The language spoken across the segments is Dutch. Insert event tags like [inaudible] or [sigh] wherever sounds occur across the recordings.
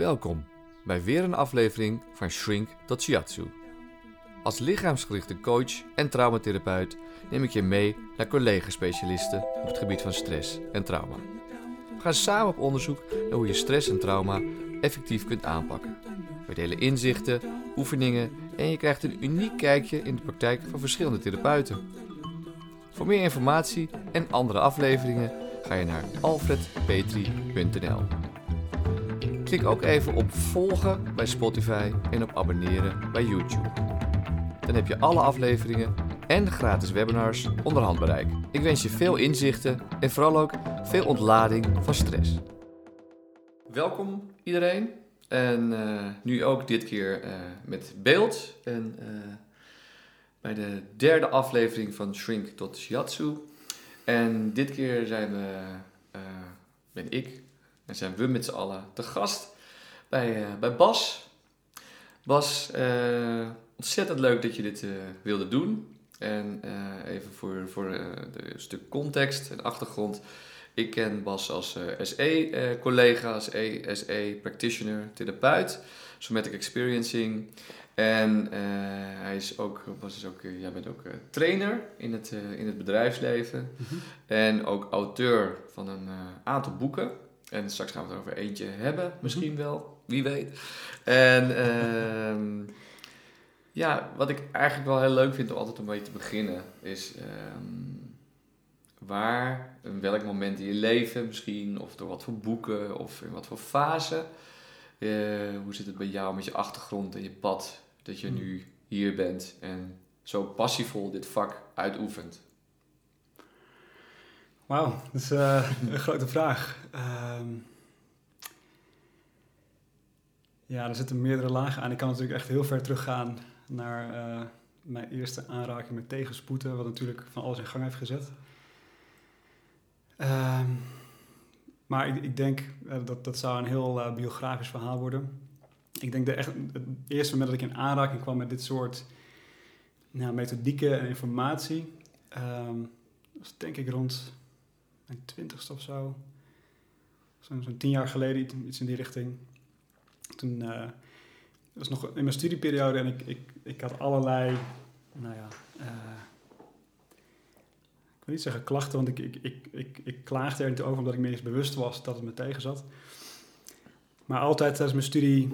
Welkom bij weer een aflevering van Shrink tot Shiatsu. Als lichaamsgerichte coach en traumatherapeut neem ik je mee naar collega-specialisten op het gebied van stress en trauma. We gaan samen op onderzoek naar hoe je stress en trauma effectief kunt aanpakken. We delen inzichten, oefeningen en je krijgt een uniek kijkje in de praktijk van verschillende therapeuten. Voor meer informatie en andere afleveringen ga je naar alfredpetri.nl. Klik ook even op volgen bij Spotify en op abonneren bij YouTube. Dan heb je alle afleveringen en gratis webinars onder handbereik. Ik wens je veel inzichten en vooral ook veel ontlading van stress. Welkom iedereen. En eh, nu ook dit keer uh, met beeld. En uh, bij de derde aflevering van Shrink tot Shiatsu. En dit keer zijn we, ben ik en zijn we met z'n allen te gast bij, bij Bas. Bas, ontzettend leuk dat je dit wilde doen. En even voor, voor een stuk context en achtergrond. Ik ken Bas als SE-collega, als SE-practitioner, therapeut, somatic experiencing. En hij is ook, Bas is ook, jij bent ook trainer in het, in het bedrijfsleven. Mm -hmm. En ook auteur van een aantal boeken. En straks gaan we het over eentje hebben, misschien mm -hmm. wel, wie weet. En ehm, ja, wat ik eigenlijk wel heel leuk vind om altijd een beetje te beginnen, is... Um, waar, in welk moment in je leven misschien, of door wat voor boeken, of in wat voor fase. Uh, hoe zit het bij jou met je achtergrond en je pad, dat je nu hier bent en zo passievol dit vak uitoefent? Wauw, dat is uh, een grote vraag. Um, ja, er zitten meerdere lagen aan. Ik kan natuurlijk echt heel ver teruggaan naar uh, mijn eerste aanraking met tegenspoeden, wat natuurlijk van alles in gang heeft gezet. Uh, maar ik, ik denk uh, dat dat zou een heel biografisch verhaal worden. Ik denk dat het eerste moment dat ik in aanraking kwam met dit soort nou, methodieken en informatie, um, was denk ik rond mijn twintigste of zo. Zo'n zo tien jaar geleden, iets in die richting. Toen uh, was nog in mijn studieperiode en ik, ik, ik had allerlei, nou ja, ik wil niet zeggen klachten, want ik, ik, ik, ik, ik klaagde er niet over omdat ik me eens bewust was dat het me tegen zat. Maar altijd tijdens mijn studie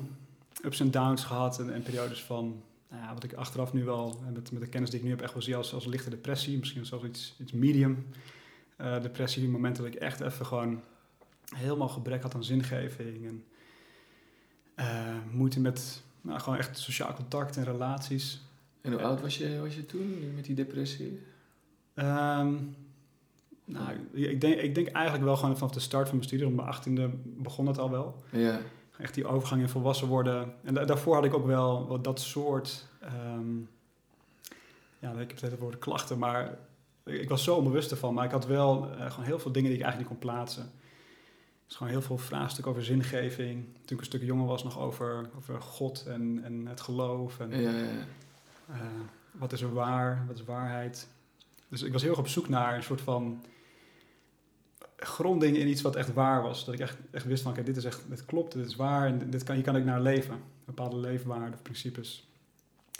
ups en downs gehad en, en periodes van, nou ja, wat ik achteraf nu wel, met, met de kennis die ik nu heb, echt wel zie als, als lichte depressie. Misschien zelfs iets, iets medium uh, depressie. Die momenten dat ik echt even gewoon helemaal gebrek had aan zingeving en uh, moeite met nou, gewoon echt sociaal contact en relaties. En hoe oud was je, was je toen met die depressie? Um, nou, ik denk, ik denk eigenlijk wel gewoon vanaf de start van mijn studie, rond mijn achttiende begon het al wel. Ja. Echt die overgang in volwassen worden. En da daarvoor had ik ook wel wat dat soort, um, ja, ik heb het woord klachten, maar ik was zo onbewust ervan. Maar ik had wel uh, gewoon heel veel dingen die ik eigenlijk niet kon plaatsen. Dus gewoon heel veel vraagstukken over zingeving. Toen ik een stuk jonger was, nog over, over God en, en het geloof. En, ja, ja, ja. Uh, wat is er waar? Wat is waarheid? Dus ik was heel erg op zoek naar een soort van gronding in iets wat echt waar was. Dat ik echt, echt wist van, oké, dit is echt, dit klopt, dit is waar en dit kan, hier kan ik naar leven. Bepaalde leefwaarden of principes.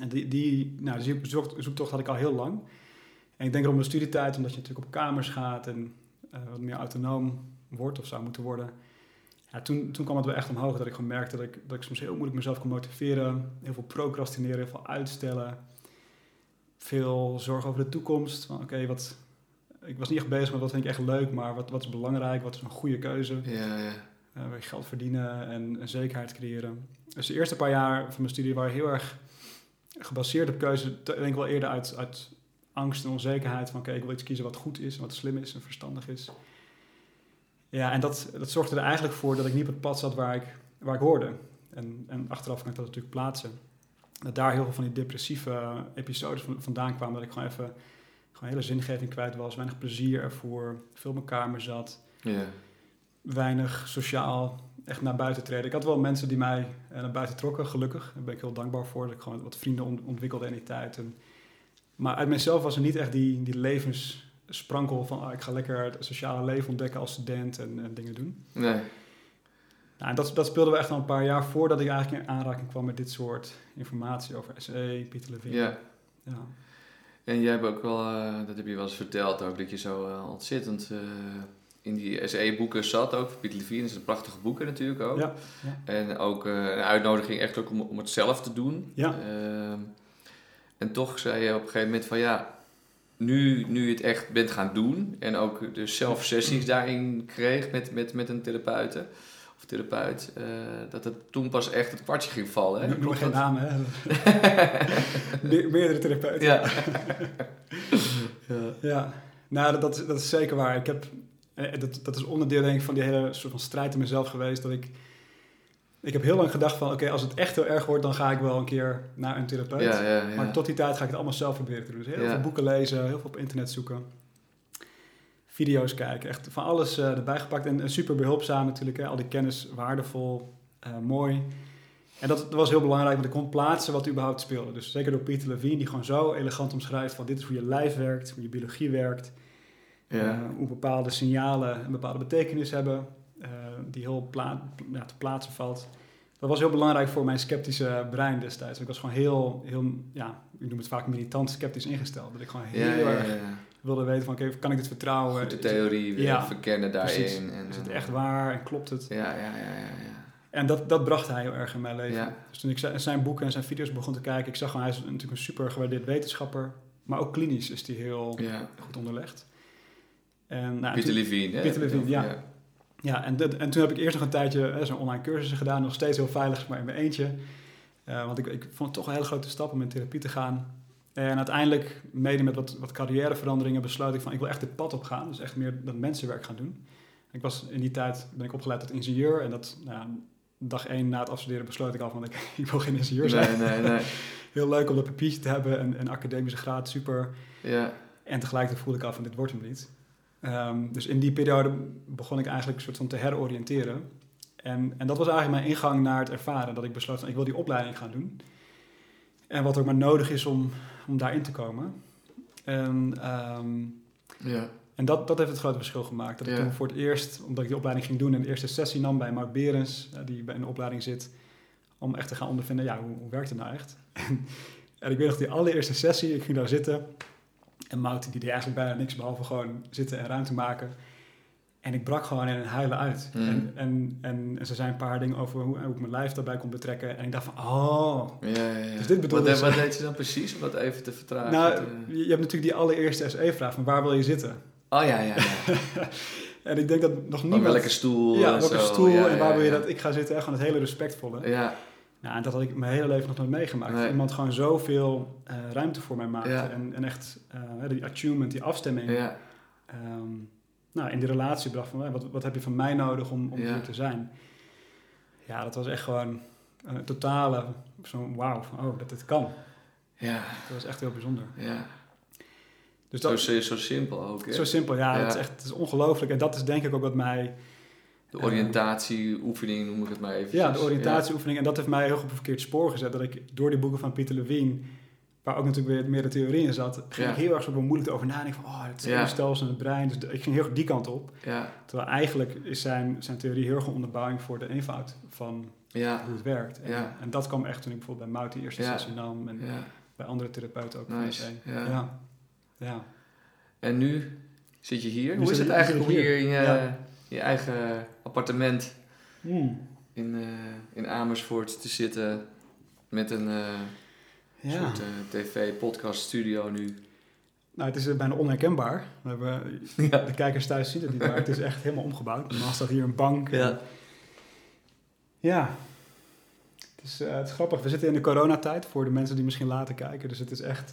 En die, die, nou, die zoektocht had ik al heel lang. En ik denk rond mijn studietijd, omdat je natuurlijk op kamers gaat en uh, wat meer autonoom wordt of zou moeten worden. Ja, toen, toen kwam het wel echt omhoog dat ik gewoon merkte dat ik, dat ik soms heel moeilijk mezelf kon motiveren. Heel veel procrastineren, heel veel uitstellen veel zorg over de toekomst. Van oké, wat. Ik was niet echt bezig met wat vind ik echt leuk, maar wat, wat is belangrijk, wat is een goede keuze. Ja, ja. Uh, geld verdienen en zekerheid creëren. Dus de eerste paar jaar van mijn studie waren heel erg gebaseerd op keuze. Denk ik wel eerder uit, uit angst en onzekerheid. Van oké, ik wil iets kiezen wat goed is, en wat slim is en verstandig is. Ja, en dat, dat zorgde er eigenlijk voor dat ik niet op het pad zat waar ik, waar ik hoorde. En, en achteraf kan ik dat natuurlijk plaatsen dat daar heel veel van die depressieve episodes vandaan kwamen. Dat ik gewoon even gewoon hele zingeving kwijt was, weinig plezier ervoor, veel in mijn kamer zat. Yeah. Weinig sociaal echt naar buiten treden. Ik had wel mensen die mij naar buiten trokken, gelukkig. Daar ben ik heel dankbaar voor. Dat ik gewoon wat vrienden ontwikkelde in die tijd. En, maar uit mezelf was er niet echt die, die levenssprankel van... Ah, ik ga lekker het sociale leven ontdekken als student en, en dingen doen. Nee. Nou, dat, dat speelden we echt al een paar jaar voordat ik eigenlijk in aanraking kwam met dit soort informatie over SE, Pieter Levine. Ja. ja. En jij hebt ook wel, eh, dat heb je wel eens verteld ook, dat je zo eh, ontzettend eh, in die SE-boeken zat ook. Pieter Levine is een prachtige boeken natuurlijk ook. Ja, ja. En ook een uitnodiging echt ook om, om het zelf te doen. Ja. En toch zei je op een gegeven moment van ja, nu, nu je het echt bent gaan doen en ook dus zelf sessies daarin kreeg met, met, met een therapeute of therapeut, eh, dat het toen pas echt het kwartje ging vallen. Hè? Ik noem geen namen, hè. [laughs] Me- meerdere therapeuten. Ja. [laughs] Ja, nou, dat, dat, is, dat is zeker waar. Ik heb, eh, dat, dat is onderdeel denk ik van die hele soort van strijd in mezelf geweest. Dat ik, ik heb heel lang gedacht van, oké, als het echt heel erg wordt, dan ga ik wel een keer naar een therapeut. Ja, ja, ja. Maar tot die tijd ga ik het allemaal zelf proberen te doen. Dus heel veel boeken lezen, heel veel op internet zoeken. Video's kijken, echt van alles eh, erbij gepakt. En, en super behulpzaam natuurlijk, hè. al die kennis waardevol, eh, mooi. En dat, dat was heel belangrijk, want ik kon plaatsen wat überhaupt speelde. Dus zeker door Peter Levine, die gewoon zo elegant omschrijft van dit is hoe je lijf werkt, hoe je biologie werkt. eh, hoe bepaalde signalen een bepaalde betekenis hebben, eh, die heel pla ja, te plaatsen valt. Dat was heel belangrijk voor mijn sceptische brein destijds. Ik was gewoon heel, heel ja, ik noem het vaak militant sceptisch ingesteld. Dat ik gewoon heel ja, erg ja, wilde weten van, oké, kan ik dit vertrouwen? Goed de Is het- theorie weer verkennen daarin. precies. En, Is het eh, echt waar en klopt het? Ja, ja, ja, ja. En dat, dat bracht hij heel erg in mijn leven. Dus toen ik zi- zijn boeken en zijn video's begon te kijken, ik zag gewoon, hij is natuurlijk een super gewaardeerd wetenschapper. Maar ook klinisch is hij heel goed onderlegd. En, nou, Levine, hè? Pieter Levine, ja. Ja. En, dat- en toen heb ik eerst nog een tijdje hè, zo'n online cursussen gedaan. Nog steeds heel veilig, maar in mijn eentje. Eh, want ik, ik vond het toch een hele grote stap om in therapie te gaan. En uiteindelijk, mede met wat, wat carrièreveranderingen, besloot ik van... ik wil echt dit pad op gaan. Dus echt meer dat mensenwerk gaan doen. Ik was in die tijd, ben ik opgeleid tot ingenieur. En dat, nou, ja, dag één na het afstuderen besloot ik al van... ik, [laughs] ik wil geen ingenieur zijn. Nee, nee, nee. [laughs] Heel leuk om dat papiertje te hebben. En een academische graad, super. Ja, En tegelijkertijd voelde ik al van dit wordt hem niet. Ehm, dus in die periode begon ik eigenlijk een soort van te heroriënteren. En, en dat was eigenlijk mijn ingang naar het ervaren. Dat ik besloot van ik wil die opleiding gaan doen. En wat ook maar nodig is om, om daarin te komen. En, ehm, ja. en dat, dat heeft het grote verschil gemaakt. Dat ik toen voor het eerst, omdat ik die opleiding ging doen... en de eerste sessie nam bij Mark Berens, eh, die bij de opleiding zit... om echt te gaan ondervinden, ja, hoe, hoe werkt het nou echt? [laughs] en ik weet nog die allereerste sessie, ik ging daar zitten... En Mout die deed eigenlijk bijna niks behalve gewoon zitten en ruimte maken. En ik brak gewoon in een huilen uit. Mm. En, en, en, en ze zei een paar dingen over hoe, hoe ik mijn lijf daarbij kon betrekken. En ik dacht van, oh. Ja, ja, ja. Dus dit bedoelde wat, ze. wat deed ze dan precies om dat even te vertragen? nou, Te- je je hebt natuurlijk die allereerste SE-vraag van waar wil je zitten? Oh ja, ja, ja. [laughs] En ik denk dat nog Op niemand... welke stoel? ja, welke zo. stoel en waar wil je dat ik ga zitten? Echt gewoon het hele respectvolle. Ja, Nou, en dat had ik mijn hele leven nog nooit meegemaakt. Nee. Iemand gewoon zoveel eh, ruimte voor mij maakte. Ja. En, en echt eh, die attunement, die afstemming... ja, ehm, nou, in die relatie bracht van, wat, wat heb je van mij nodig om, om Ja. hier te zijn? Ja, dat was echt gewoon een totale, zo'n wauw, van, oh, dat dit kan. ja, Dat was echt heel bijzonder. ja. Dus Zo, dat zo, zo simpel ook. Hè? zo simpel, ja, Ja. dat is echt het is ongelooflijk. En dat is denk ik ook wat mij, De oriëntatieoefening noem ik het maar even. ja, de oriëntatieoefening, en dat heeft mij heel goed op een verkeerd spoor gezet. Dat ik door die boeken van Pieter Levine, waar ook natuurlijk weer meer de theorie in zat, ging ik heel erg zo moeilijk over nadenken van, oh, het zenuwstelsel en het brein. Dus ik ging heel erg die kant op. Ja, Terwijl eigenlijk is zijn, zijn theorie heel erg een onderbouwing voor de eenvoud van ja, hoe het werkt. En, Ja. en dat kwam echt toen ik bijvoorbeeld bij Mout die eerste Ja. sessie nam en bij andere therapeuten ook. Nice, ja. ja. En nu zit je hier. Nu Hoe is het eigenlijk om hier hier. in je, Ja. Je eigen appartement Hmm. in, eh, in Amersfoort te zitten met een eh, Ja. soort eh, tv-podcast-studio nu? Nou, het is bijna onherkenbaar. We hebben, [laughs] Ja. De kijkers thuis zien het niet, maar het is echt helemaal omgebouwd. Normaal staat hier een bank. Ja. Ja. Het is, het is grappig. We zitten in de coronatijd voor de mensen die misschien later kijken. Dus het is echt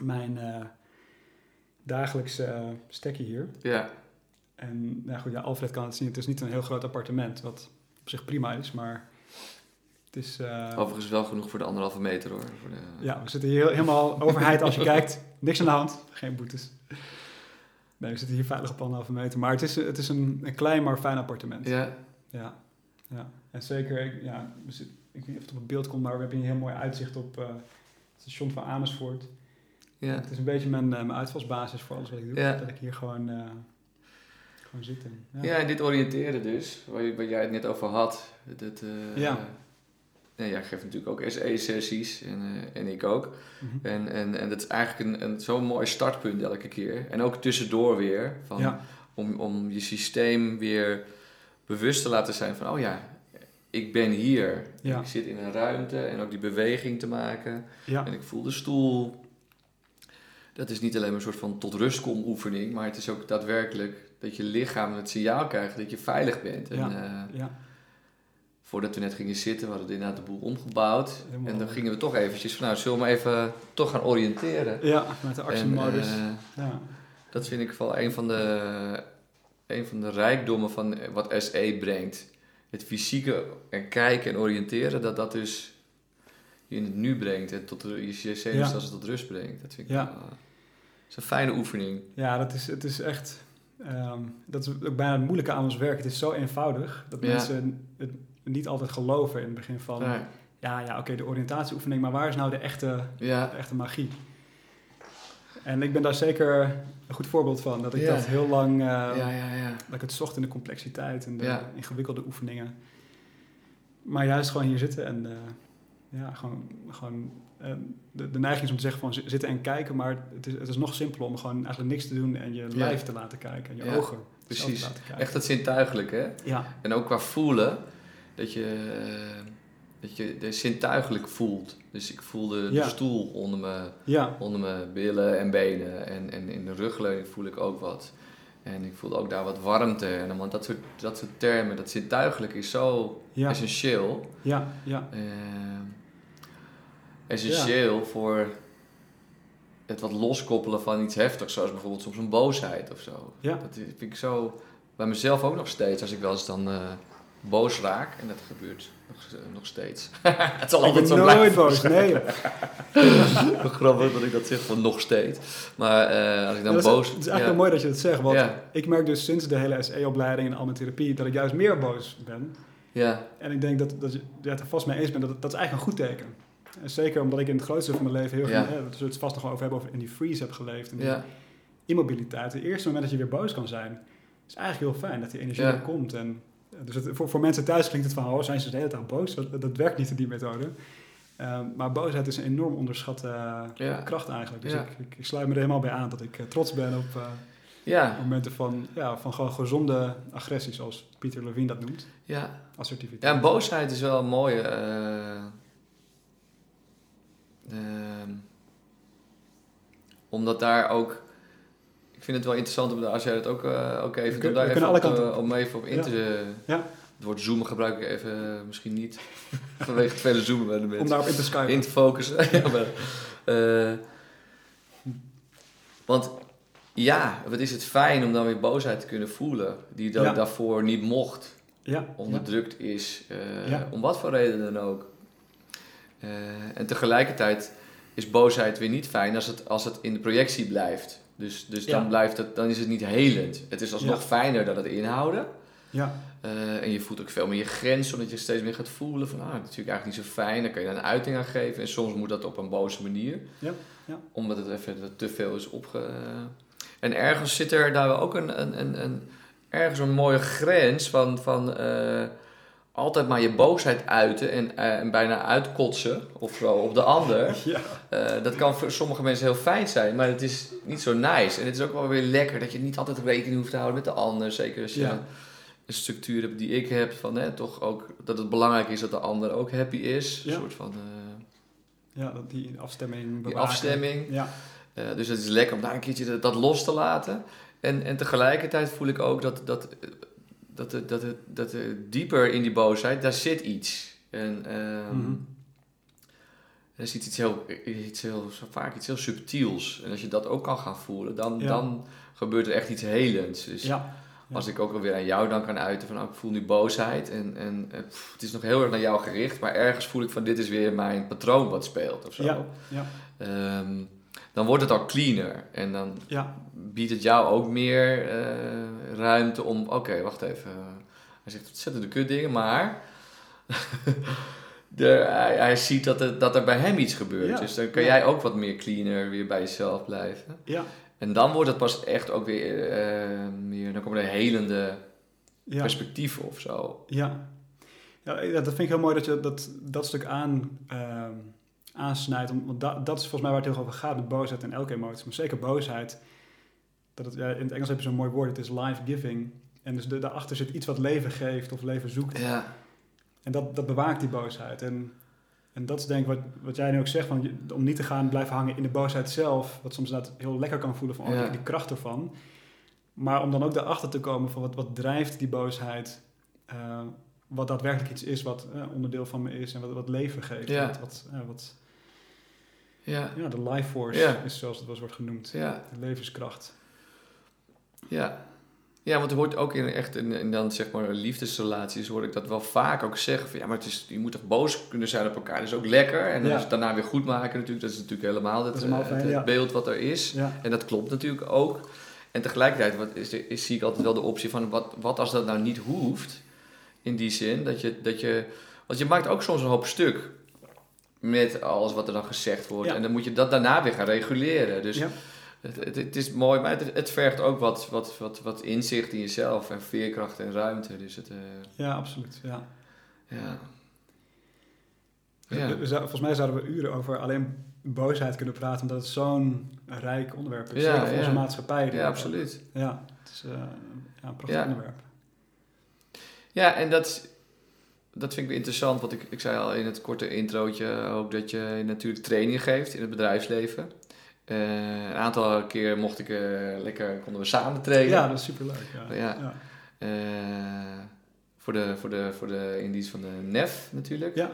mijn dagelijkse stekje hier. Ja, En nou goed, ja, Alfred kan het zien. Het is niet een heel groot appartement, wat op zich prima is, maar het is... eh, overigens wel genoeg voor de anderhalve meter hoor. Voor de, ja, we zitten hier helemaal overheid als je [laughs] kijkt. Niks aan de hand, geen boetes. Nee, we zitten hier veilig op anderhalve meter. Maar het is, het is een, een klein maar fijn appartement. Ja, Ja, ja. En zeker, ik- ja, zit- ik weet niet of het op het beeld komt, maar we hebben hier een heel mooi uitzicht op eh, het station van Amersfoort. ja. Het is een beetje mijn, eh, mijn uitvalsbasis voor alles wat ik doe. Ja. Dat ik hier gewoon, Gewoon zitten. Ja, en dit oriënteren dus, waar, jij het net over had. Dat, eh, Ja. nee, jij geeft natuurlijk ook SE-sessies en, eh, en ik ook. Mhm. En, en, en dat is eigenlijk een, een, zo'n mooi startpunt elke keer. En ook tussendoor weer. Van, ja, om, om je systeem weer bewust te laten zijn van, oh ja, ik ben hier. Ja. Ik zit in een ruimte en ook die beweging te maken. ja, En ik voel de stoel. Dat is niet alleen maar een soort van tot rust kom oefening, maar het is ook daadwerkelijk dat je lichaam het signaal krijgt dat je veilig bent. En, Ja. eh, ja, voordat we net gingen zitten, we hadden inderdaad de boel omgebouwd. Helemaal. En dan gingen we toch eventjes van, nou, zullen we maar even toch gaan oriënteren. ja, met de actiemodus. Eh, ja. dat vind ik wel een van de, een van de rijkdommen van wat SE brengt. Het fysieke en kijken en oriënteren, dat dat dus je in het nu brengt en tot je zenuwstelsel tot rust brengt. Dat vind ik Ja. wel, eh, is een fijne oefening. Ja, dat is, het is echt. Ehm, dat is ook bijna het moeilijke aan ons werk. Het is zo eenvoudig dat Ja. mensen het niet altijd geloven in het begin van. Ja, Ja, ja, oké, de oriëntatieoefening, maar waar is nou de echte, ja, de echte magie? En ik ben daar zeker een goed voorbeeld van. Dat ik dat heel lang. ja, ja, ja. Dat ik het zocht in de complexiteit en de ingewikkelde oefeningen. Maar juist gewoon hier zitten en eh, ja, gewoon, gewoon eh, de, de neiging is om te zeggen van zi- zitten en kijken, maar het is, het is nog simpeler om gewoon eigenlijk niks te doen en je Ja. lijf te laten kijken en je Ja, ogen precies. te laten kijken. Echt het zintuigelijk, hè? Ja, En ook qua voelen, dat je, dat je de zintuigelijk voelt. Dus ik voelde de Ja. stoel onder me, ja, onder mijn billen en benen. En, en in de rugleuning voel ik ook wat. En ik voelde ook daar wat warmte. En allemaal dat soort, dat soort termen, dat zintuigelijk is zo essentieel. ja, ja, Eh, essentieel voor het wat loskoppelen van iets heftigs. Zoals bijvoorbeeld soms een boosheid of zo. Ja. Dat vind ik zo bij mezelf ook nog steeds. Als ik wel eens dan eh, boos raak. En dat gebeurt nog, nog steeds. [laughs] het zal Ik altijd zo nooit blijven. boos, nee. [laughs] Grappig dat ik dat zeg van nog steeds. Maar eh, als ik dan Ja, dat is, boos... het is eigenlijk ja. wel mooi dat je dat zegt, want Ja, ik merk dus sinds de hele SE-opleiding en al mijn therapie dat ik juist meer boos ben. ja, En ik denk dat, dat je het er vast mee eens bent, dat, dat is eigenlijk een goed teken. En zeker omdat ik in het grootste van mijn leven heel veel, hè, we het vast nog wel over hebben, over in die freeze heb geleefd. En die immobiliteit. Het eerste moment dat je weer boos kan zijn, is eigenlijk heel fijn dat die energie er komt. En, eh, dus het, voor, voor mensen thuis klinkt het van, oh, zijn ze de hele tijd boos? Dat, dat werkt niet in die methode. Ehm, maar boosheid is een enorm onderschatte eh, Ja. kracht eigenlijk. Dus Ja. ik, ik, ik sluit me er helemaal bij aan dat ik eh, trots ben op ja, momenten van, ja, van gewoon gezonde agressie, zoals Pieter Levine dat noemt. ja. Assertiviteit. Ja, en boosheid is wel een mooie. Eh, ehm, omdat daar ook. Ik vind het wel interessant om daar- als jij het ook, eh, ook even. Kun- daar even op, eh, om even op in Ja. te. Ja. Het woord zoomen gebruik ik even eh, misschien niet. [laughs] vanwege het vele zoomen bij de mensen Om daarop in te skypen. in te focussen. [laughs] ja, maar, want ja, wat is het fijn om dan weer boosheid te kunnen voelen, die Ja. daarvoor niet mocht, ja, onderdrukt is, om wat voor reden dan ook. Eh, en tegelijkertijd is boosheid weer niet fijn als het, als het in de projectie blijft. Dus, dus dan, Ja. blijft het, dan is het niet helend. Het is alsnog Ja. fijner dan het inhouden. ja, Eh, en je voelt ook veel meer je grens, omdat je steeds meer gaat voelen van, ah, dat is natuurlijk eigenlijk niet zo fijn. Dan kan je daar een uiting aan geven. En soms moet dat op een boze manier. Ja, ja. Omdat het even te veel is opge... En ergens zit er daar ook een, een, een, een, ergens een mooie grens van, van eh, altijd maar je boosheid uiten en, eh, en bijna uitkotsen of zo op de ander. [laughs] ja. Eh, dat kan voor sommige mensen heel fijn zijn, maar het is niet zo nice. En het is ook wel weer lekker dat je niet altijd rekening hoeft te houden met de ander. Zeker als je Ja. een structuur hebt die ik heb, van hè, toch ook dat het belangrijk is dat de ander ook happy is. Een Ja. soort van eh, Ja, dat die afstemming die afstemming. Ja, dus het is lekker om daar een keertje dat, dat los te laten. En, en tegelijkertijd voel ik ook dat, dat, dat, dat, dat, dat, er dieper in die boosheid, daar zit iets. En ehm, Mhm. er zit iets heel, iets heel, zo vaak iets heel subtiels. En als je dat ook kan gaan voelen, dan, Ja. dan gebeurt er echt iets helends. Dus ja, Ja. als ik ook alweer aan jou dan kan uiten van, oh, ik voel nu boosheid. En, en eh, pff, het is nog heel erg naar jou gericht, maar ergens voel ik van, dit is weer mijn patroon wat speelt of zo. Ehm, dan wordt het al cleaner. En dan ja, biedt het jou ook meer eh, ruimte om... Oké, wacht even. Hij zegt ontzettende kut dingen, maar... [laughs] de, hij, hij ziet dat er, dat er bij hem iets gebeurt. Ja, Dus dan kan ja. jij ook wat meer cleaner weer bij jezelf blijven. ja. En dan wordt het pas echt ook weer eh, meer, dan komen er helende Ja. perspectieven of zo. Ja. ja, ja, dat vind ik heel mooi dat je dat, dat stuk aan, ehm, aansnijdt. om- Want dat, dat is volgens mij waar het heel over gaat, met boosheid en elke emotie. Maar zeker boosheid. Dat het, ja, in het Engels heb je zo'n mooi woord, het is life-giving. En dus de, daarachter zit iets wat leven geeft of leven zoekt. Ja, En dat, dat bewaakt die boosheid. En, en dat is denk ik wat, wat jij nu ook zegt, van, om niet te gaan blijven hangen in de boosheid zelf. Wat soms inderdaad heel lekker kan voelen van, oh, Ja. die, kracht ervan. Maar om dan ook daarachter te komen van, wat, wat drijft die boosheid? eh, wat daadwerkelijk iets is wat eh, onderdeel van me is en wat, wat leven geeft. Ja. Wat, wat, eh, wat, ja, ja, de life force Ja. is zoals het wel eens wordt genoemd. ja, De levenskracht. ja. Ja, want er hoort ook in echt in, in dan zeg maar liefdesrelaties hoor ik dat wel vaak ook zeggen van ja, maar het is, je moet toch boos kunnen zijn op elkaar, dat is ook lekker. En dan Ja. is het daarna weer goed maken natuurlijk, dat is natuurlijk helemaal het, helemaal eh, fijn, het ja. beeld wat er is. En dat klopt natuurlijk ook. En tegelijkertijd wat is, is, zie ik altijd wel de optie van wat, wat als dat nou niet hoeft. In die zin dat je, dat je. Want je maakt ook soms een hoop stuk met alles wat er dan gezegd wordt. Ja. En dan moet je dat daarna weer gaan reguleren. Dus ja. het, het, het is mooi, maar het, het vergt ook wat, wat, wat, wat inzicht in jezelf en veerkracht en ruimte. Dus het. eh, ja absoluut. Ja. ja. Ja. volgens mij zouden we uren over alleen boosheid kunnen praten, omdat het zo'n rijk onderwerp is. Zeker voor onze maatschappij. ja, absoluut. Ja, het is eh, ja, een prachtig Ja. onderwerp. Ja, en dat, dat vind ik interessant, want ik, ik zei al in het korte introotje ook dat je natuurlijk trainingen geeft in het bedrijfsleven. Eh, een aantal keer mocht ik eh, lekker, konden we samen trainen. Ja, dat is superleuk. Ja. Ja. Ja. Eh, voor, de, voor, de, voor de in dienst van de NEF natuurlijk. Ja,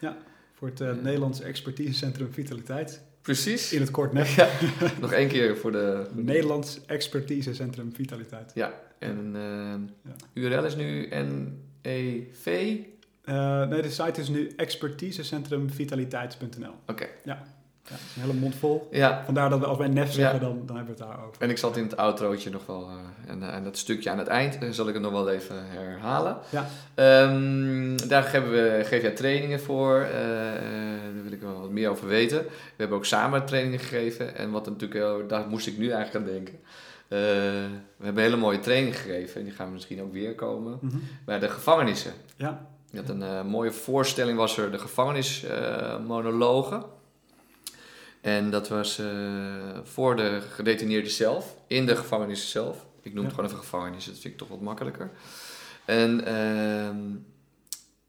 ja. voor het eh. Nederlands Expertisecentrum Vitaliteit. Precies. In het kort NEF. Ja, [laughs] nog één keer voor de... Nederlands Expertisecentrum Vitaliteit. Ja, en eh, Ja. URL is nu E NEV. Eh, nee, de site is nu expertisecentrumvitaliteit.nl. Oké. Ja, is een hele mond vol. Ja, Vandaar dat we als wij NEF zeggen, Ja. dan, dan hebben we het daarover. En ik zat in het outrootje nog wel, eh, en, eh, en dat stukje aan het eind zal ik het nog wel even herhalen. Ja. Ehm, daar geven we, geef jij trainingen voor, daar wil ik wel wat meer over weten. We hebben ook samen trainingen gegeven en wat natuurlijk, daar moest ik nu eigenlijk aan denken. We hebben een hele mooie training gegeven en die gaan misschien ook weer komen Mhm. bij de gevangenissen. Ja, Je had een eh, mooie voorstelling, was er de gevangenismonologen. en dat was eh, voor de gedetineerden zelf, in de gevangenis zelf. Ik noem het Ja. gewoon even gevangenis, dat vind ik toch wat makkelijker. En ehm,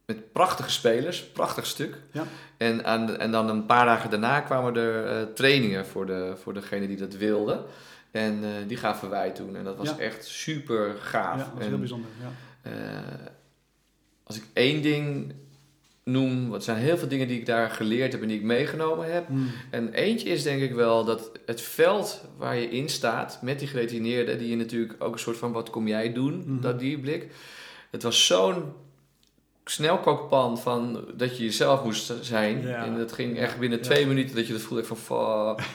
met prachtige spelers, prachtig stuk. Ja. En, aan, en dan een paar dagen daarna kwamen er eh, trainingen voor, de, voor degene die dat wilden. En die gaven wij toen. En dat was Ja. echt super gaaf. ja dat En, heel bijzonder. Ja. Als ik één ding noem, want er zijn heel veel dingen die ik daar geleerd heb en die ik meegenomen heb. Mm. En eentje is denk ik wel dat het veld waar je in staat met die gedetineerden, die je natuurlijk ook een soort van wat kom jij doen, Mhm. dat die blik. Het was zo'n snelkookpan van dat je jezelf moest zijn. Ja. En dat ging echt binnen Ja. twee minuten dat je dat voelde van fuck. [laughs]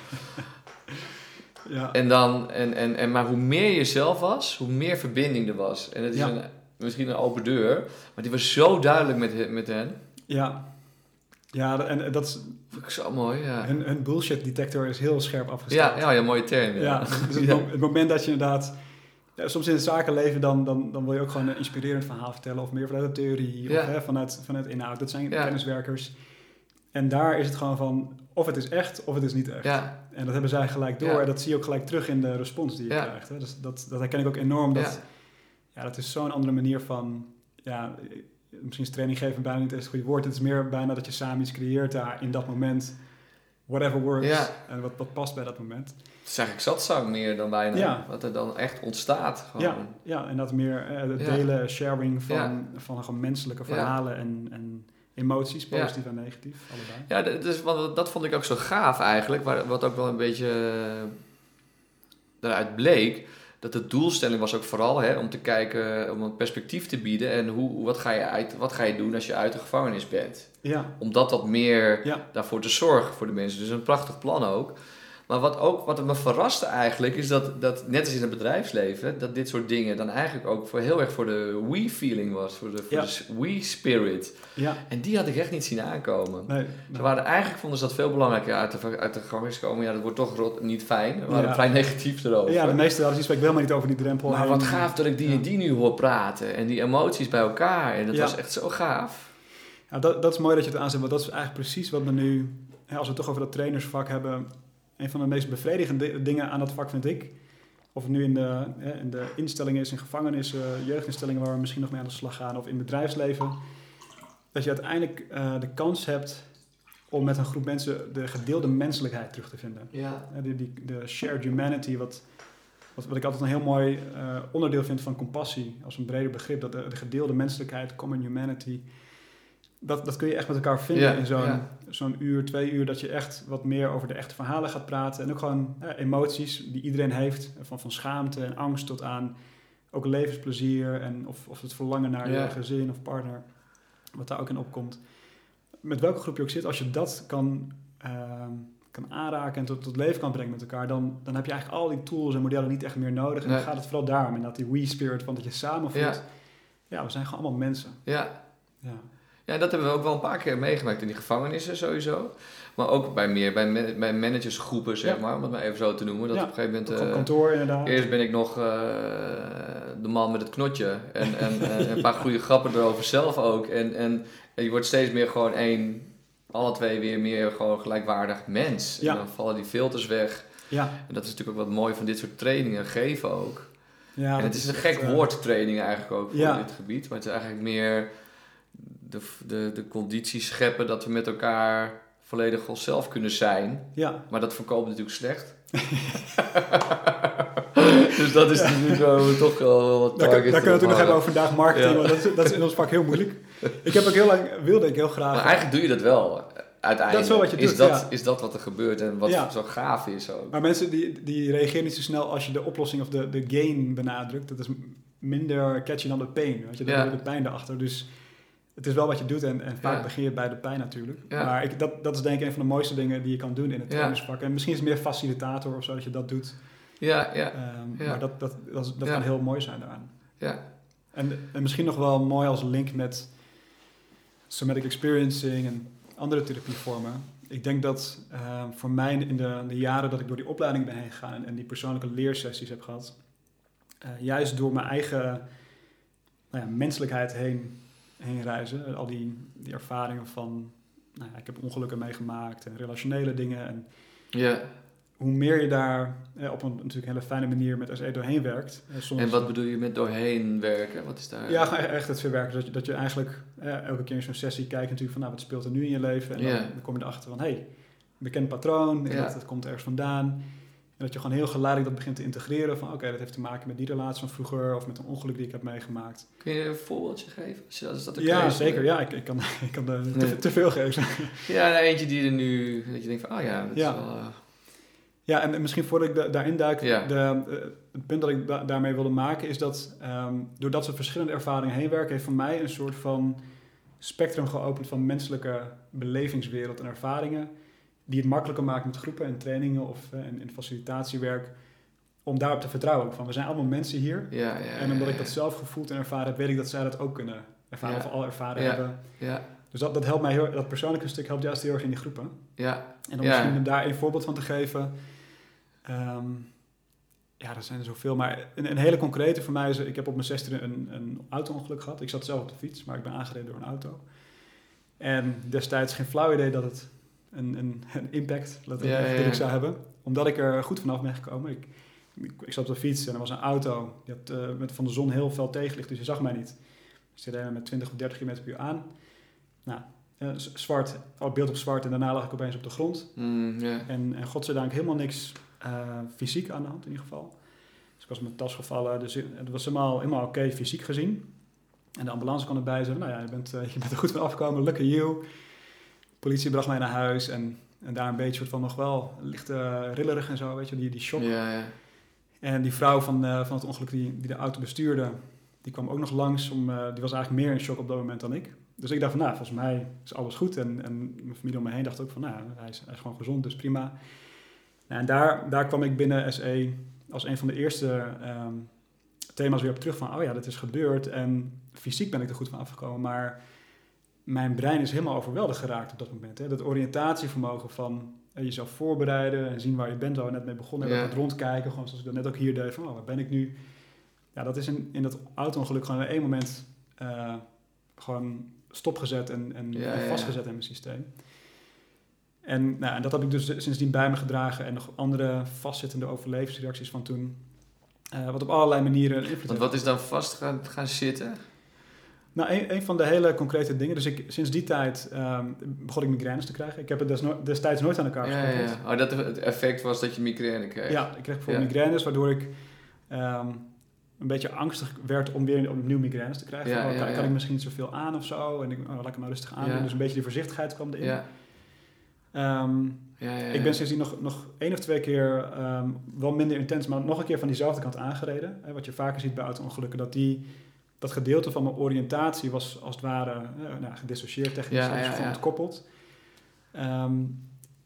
Ja. En dan, en, en, en, maar hoe meer je jezelf was, hoe meer verbinding er was. En het is een, misschien een open deur, maar die was zo duidelijk met, met hen. ja. Ja, en dat is, Vond ik zo mooi, ja. hun, hun bullshit detector is heel scherp afgesteld. Ja, ja, ja, mooie term. Ja. Ja, [laughs] dus het, Ja. het moment dat je inderdaad... ja, soms in het zakenleven dan, dan, dan wil je ook gewoon een inspirerend verhaal vertellen... of meer vanuit de theorie of hè, vanuit, vanuit inhoud. Dat zijn kenniswerkers. En daar is het gewoon van... of het is echt of het is niet echt. Ja, En dat hebben zij gelijk door. En dat zie je ook gelijk terug in de respons die je krijgt. Hè. Dus dat, dat herken ik ook enorm. Dat, ja, dat is zo'n andere manier van... Ja, misschien is training geven bijna niet eens het goede woord. Het is meer bijna dat je samen iets creëert daar in dat moment. Whatever works. Ja. En wat, wat past bij dat moment. het is eigenlijk zatzang meer dan bijna. Ja. Wat er dan echt ontstaat. Gewoon. Ja, ja, en dat meer eh, het Ja. delen, sharing van, Ja. van gewoon menselijke Ja. verhalen en, en emoties, Ja. positief en negatief, allebei. Ja, dat, dus, want dat vond ik ook zo gaaf eigenlijk. Waar, wat ook wel een beetje eh, eruit bleek. Dat de doelstelling was ook vooral hè, om te kijken, om een perspectief te bieden. En hoe, wat, ga je uit, wat ga je doen als je uit de gevangenis bent? Ja, Om dat wat meer Ja. daarvoor te zorgen voor de mensen. Dus een prachtig plan ook. Maar wat, ook, wat me verraste eigenlijk, is dat, dat net als in het bedrijfsleven, dat dit soort dingen dan eigenlijk ook voor, heel erg voor de we-feeling was, voor de, Ja. de we-spirit. Ja, En die had ik echt niet zien aankomen. nee. Ze waren eigenlijk vonden ze dat veel belangrijker uit de, uit de gevangenis komen. Ja, dat wordt toch rot, niet fijn. We waren Ja. vrij negatief erover. Ja, de meeste hadden iets, ik wil maar niet over die drempel. maar heen. wat gaaf dat ik die en die nu hoor praten. En die emoties bij elkaar. En dat was echt zo gaaf. Ja, dat, dat is mooi dat je het aanzet, want dat is eigenlijk precies wat we nu, als we het toch over dat trainersvak hebben, een van de meest bevredigende dingen aan dat vak vind ik. Of het nu in de, in de instellingen is, in gevangenissen, jeugdinstellingen waar we misschien nog mee aan de slag gaan, of in bedrijfsleven. Dat je uiteindelijk eh, de kans hebt om met een groep mensen de gedeelde menselijkheid terug te vinden. Ja. Die, die, de shared humanity, wat, wat, wat ik altijd een heel mooi eh, onderdeel vind van compassie, als een breder begrip, dat de, de gedeelde menselijkheid, common humanity, dat, dat kun je echt met elkaar vinden in zo'n zo'n uur, twee uur, dat je echt wat meer over de echte verhalen gaat praten en ook gewoon emoties die iedereen heeft, van, van schaamte en angst tot aan ook levensplezier en of, of het verlangen naar je gezin of partner, wat daar ook in opkomt. Met welke groep je ook zit, als je dat kan, ehm, kan aanraken en tot, tot leven kan brengen met elkaar, dan, dan heb je eigenlijk al die tools en modellen niet echt meer nodig. En Nee. dan gaat het vooral daarom, en dat die we-spirit van dat je samen voelt. Ja. Ja. we zijn gewoon allemaal mensen. Ja. Ja, Ja, dat hebben we ook wel een paar keer meegemaakt in die gevangenissen sowieso. Maar ook bij meer bij, man- bij managersgroepen, zeg Ja. maar, om het maar even zo te noemen. Dat Ja, op een gegeven moment... op eh, kantoor inderdaad. Eerst ben ik nog eh, de man met het knotje. En, en een paar [laughs] goede grappen erover zelf ook. En, en, en je wordt steeds meer gewoon één, alle twee weer meer gewoon gelijkwaardig mens. Ja. En dan vallen die filters weg. Ja, En dat is natuurlijk ook wat mooi van dit soort trainingen geven ook. ja en het is een gek eh, woord, training eigenlijk ook voor dit gebied. Maar het is eigenlijk meer de, de, de condities scheppen dat we met elkaar volledig onszelf kunnen zijn. Ja, Maar dat voorkomt natuurlijk slecht. [laughs] dus dat is nu zo toch wel wat daar, kunnen we het ook nog hebben over vandaag marketing, Ja. want dat is, dat is in ons vak heel moeilijk. Ik heb ook heel lang, wilde ik heel graag... Maar eigenlijk doe je dat wel, uiteindelijk. Dat is wel wat je is doet, dat, ja. Is dat wat er gebeurt en wat Ja. zo gaaf is ook. Maar mensen die, die reageren niet zo snel als je de oplossing of de, de gain benadrukt. Dat is minder catchy dan de pain. Weet je, dan Ja. de pijn erachter. Dus het is wel wat je doet en, en vaak Ja. begin je bij de pijn natuurlijk. Ja. Maar ik, dat, dat is denk ik een van de mooiste dingen die je kan doen in het trainersvak. En misschien is het meer facilitator of zo dat je dat doet. Ja, ja, Ehm. Maar dat, dat, dat, kan heel mooi zijn daaraan. ja. En, en misschien nog wel mooi als link met somatic experiencing en andere therapievormen. Ik denk dat eh, voor mij in de, de jaren dat ik door die opleiding ben heen gegaan en, en die persoonlijke leersessies heb gehad, eh, juist door mijn eigen nou ja, menselijkheid heen, heen reizen, al die, die ervaringen van, nou ja, ik heb ongelukken meegemaakt en relationele dingen en ja. hoe meer je daar eh, op een natuurlijk hele fijne manier met SE doorheen werkt. eh, soms, En wat bedoel je met doorheen werken? Wat is daar? ja, gewoon echt het verwerken. Dat je, dat je eigenlijk eh, elke keer in zo'n sessie kijkt natuurlijk van nou, wat speelt er nu in je leven? En dan, kom je erachter van hé, hey, bekend patroon, dat komt ergens vandaan. En dat je gewoon heel geleidelijk dat begint te integreren van oké, dat heeft te maken met die relatie van vroeger of met een ongeluk die ik heb meegemaakt. Kun je een voorbeeldje geven? Als dat Ja, is? zeker. Ja, ik, ik kan, [laughs] ik kan er te, Nee. te veel geven. [laughs] Ja, nou, eentje die er nu, dat je denkt van, oh ja, dat Ja. is wel... eh, Ja, en misschien voordat ik da- daarin duik, Ja. de, eh, het punt dat ik da- daarmee wilde maken is dat ehm, doordat ze verschillende ervaringen heen werken, heeft voor mij een soort van spectrum geopend van menselijke belevingswereld en ervaringen, die het makkelijker maken met groepen en trainingen of eh, in facilitatiewerk, om daarop te vertrouwen. Van we zijn allemaal mensen hier. ja, ja, en omdat ik dat zelf gevoeld en ervaren heb, weet ik dat zij dat ook kunnen ervaren of al ervaren hebben. Ja, Dus dat, dat helpt mij heel, dat persoonlijke stuk helpt juist heel erg in die groepen. ja, En Ja. misschien om daar een voorbeeld van te geven. Ehm, ja, er zijn er zoveel. Maar een, een hele concrete voor mij is... Ik heb op mijn zestiende een, een auto-ongeluk gehad. Ik zat zelf op de fiets, maar ik ben aangereden door een auto. En destijds geen flauw idee dat het een, een, een impact laat ik Ja, even ja, eerlijk ja. zou hebben. Omdat ik er goed vanaf ben gekomen. Ik, ik, ik zat op de fiets en er was een auto. Die had eh, met van de zon heel veel tegenlicht, dus je zag mij niet. Dus die reed met 20 of 30 km per uur aan. Nou, zwart, oh, beeld op zwart en daarna lag ik opeens op de grond. Mm, ja. En, en godzijdank helemaal niks eh, fysiek aan de hand in ieder geval. Dus ik was met mijn tas gevallen, dus het was helemaal, helemaal oké fysiek gezien. En de ambulance kwam erbij en zei, nou ja, je bent, eh, [laughs] je bent er goed van afgekomen, lucky you. Politie bracht mij naar huis en, en daar een beetje soort van nog wel licht rillerig en zo, weet je, die, die shock. Ja, ja. En die vrouw van, eh, van het ongeluk die, die de auto bestuurde, die kwam ook nog langs. Om, eh, die was eigenlijk meer in shock op dat moment dan ik. Dus ik dacht van, nou, volgens mij is alles goed. En, en mijn familie om me heen dacht ook van, nou, hij is, hij is gewoon gezond, dus prima. Nou, en daar, daar kwam ik binnen SE als een van de eerste ehm, thema's weer op terug van, oh ja, dat is gebeurd. En fysiek ben ik er goed van afgekomen, maar mijn brein is helemaal overweldigd geraakt op dat moment. Hè. Dat oriëntatievermogen van eh, jezelf voorbereiden en zien waar je bent, waar we net mee begonnen hebben, Ja. rondkijken, gewoon zoals ik dat net ook hier deed, van, oh, waar ben ik nu? Ja, dat is in, in dat auto-ongeluk gewoon in één moment eh, gewoon stopgezet en, en, Ja, en ja. vastgezet in mijn systeem. En, nou, en dat heb ik dus sindsdien bij me gedragen en nog andere vastzittende overlevingsreacties van toen. eh, wat op allerlei manieren invloed Want wat is dan vast gaan, gaan zitten? Nou, een, een van de hele concrete dingen. Dus ik, sinds die tijd ehm, begon ik migraines te krijgen. Ik heb het desno- destijds nooit aan elkaar Ja, gekoppeld. ja. Oh, dat het effect was dat je migraine kreeg. Ja, ik kreeg bijvoorbeeld Ja. migraines, waardoor ik ehm, een beetje angstig werd om weer opnieuw migraines te krijgen. Ja, oh, ja, kan, ja. kan ik misschien niet zoveel aan of zo? En ik, oh, laat ik hem maar rustig aan Ja. doen. Dus een beetje die voorzichtigheid kwam erin. Ja, Ehm, ja, ja, Ik ben sindsdien nog, nog één of twee keer, wel minder intens, maar nog een keer van diezelfde kant aangereden. Hè, wat je vaker ziet bij auto-ongelukken, dat die, dat gedeelte van mijn oriëntatie was als het ware eh, nou, gedissocieerd technisch, Ja, dus ja, ja. ontkoppeld. Ehm,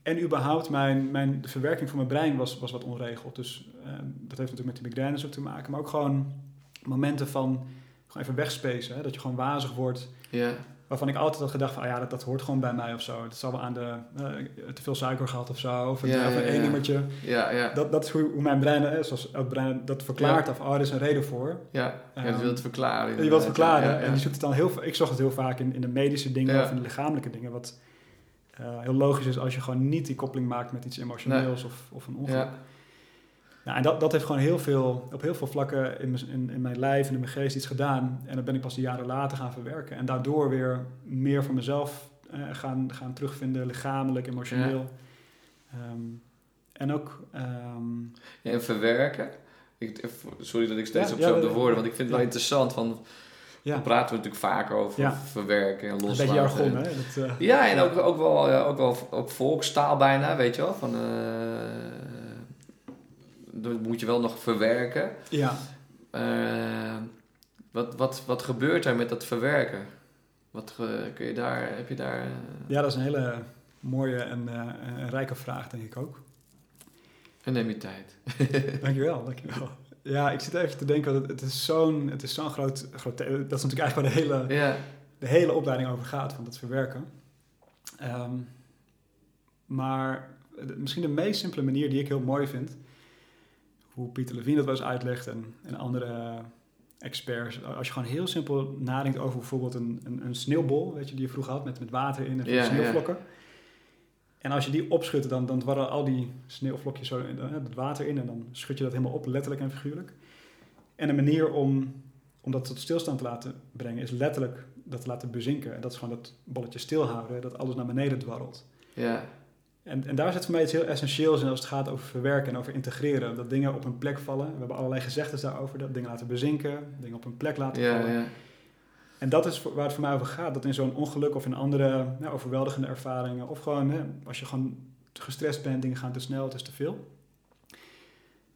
en überhaupt, mijn, mijn, de verwerking van mijn brein was, was wat onregeld. Dus ehm, dat heeft natuurlijk met de migraines ook te maken, maar ook gewoon momenten van gewoon even wegspacen. Hè, dat je gewoon wazig wordt. ja. Waarvan ik altijd had gedacht van, ah ja, dat, dat hoort gewoon bij mij of zo. Dat zal wel aan de, eh, te veel suiker gehad of zo. Of, het, Ja, of een ja, ja. Ja, ja, Dat, dat is hoe, hoe mijn brein, eh, zoals elk brein dat verklaart. Of, oh, er is een reden voor. ja. ja, je Ehm, wilt het verklaren. je wilt het verklaren. En die zoekt het dan heel, ik zag het heel vaak in, in de medische dingen of in de lichamelijke dingen. Wat eh, heel logisch is als je gewoon niet die koppeling maakt met iets emotioneels of, of een ongeluk. Ja, Nou, en dat, dat heeft gewoon heel veel, op heel veel vlakken in mijn, in, in mijn lijf en in mijn geest iets gedaan. En dat ben ik pas jaren later gaan verwerken. En daardoor weer meer van mezelf eh, gaan, gaan terugvinden, lichamelijk, emotioneel. Ehm, en ook... ehm, Ja, en verwerken. Ik, sorry dat ik steeds Ja, op zo op de woorden, want ik vind het wel interessant. Van, ja, Dan praten we natuurlijk vaker over Ja. verwerken en een loslaten. beetje jargon, hè? Dat, eh, Ja, en ook, ook wel, ja, ook wel ook volkstaal bijna, weet je wel. Van, eh, dat moet je wel nog verwerken. ja. Eh, wat, wat, wat gebeurt er met dat verwerken? Wat kun je daar, heb je daar... eh, ja, dat is een hele mooie en eh, een rijke vraag, denk ik ook. En neem je tijd. [laughs] Dankjewel, dankjewel. Ja, ik zit even te denken, want het, is zo'n het is zo'n groot, Dat is natuurlijk eigenlijk waar de hele, Ja, de hele opleiding over gaat, van dat verwerken. Ehm, maar de- misschien de meest simpele manier die ik heel mooi vind, hoe Pieter Levine dat wel eens uitlegt en, en andere experts, als je gewoon heel simpel nadenkt over bijvoorbeeld een, een, een sneeuwbol, weet je, die je vroeger had met, met water in en sneeuwvlokken. En als je die opschudt, dan, dan dwarrelen al die sneeuwvlokjes zo eh, het water in en dan schud je dat helemaal op, letterlijk en figuurlijk. En een manier om, om dat tot stilstand te laten brengen is letterlijk dat te laten bezinken. En dat is gewoon dat bolletje stilhouden, dat alles naar beneden dwarrelt. ja, En, en daar zit voor mij iets heel essentieels in als het gaat over verwerken en over integreren. Dat dingen op een plek vallen. We hebben allerlei gezegdes daarover. Dat dingen laten bezinken, dingen op een plek laten ja, vallen. ja. En dat is waar het voor mij over gaat. Dat in zo'n ongeluk of in andere nou, overweldigende ervaringen... of gewoon hè, als je gewoon gestrest bent, dingen gaan te snel, het is te veel...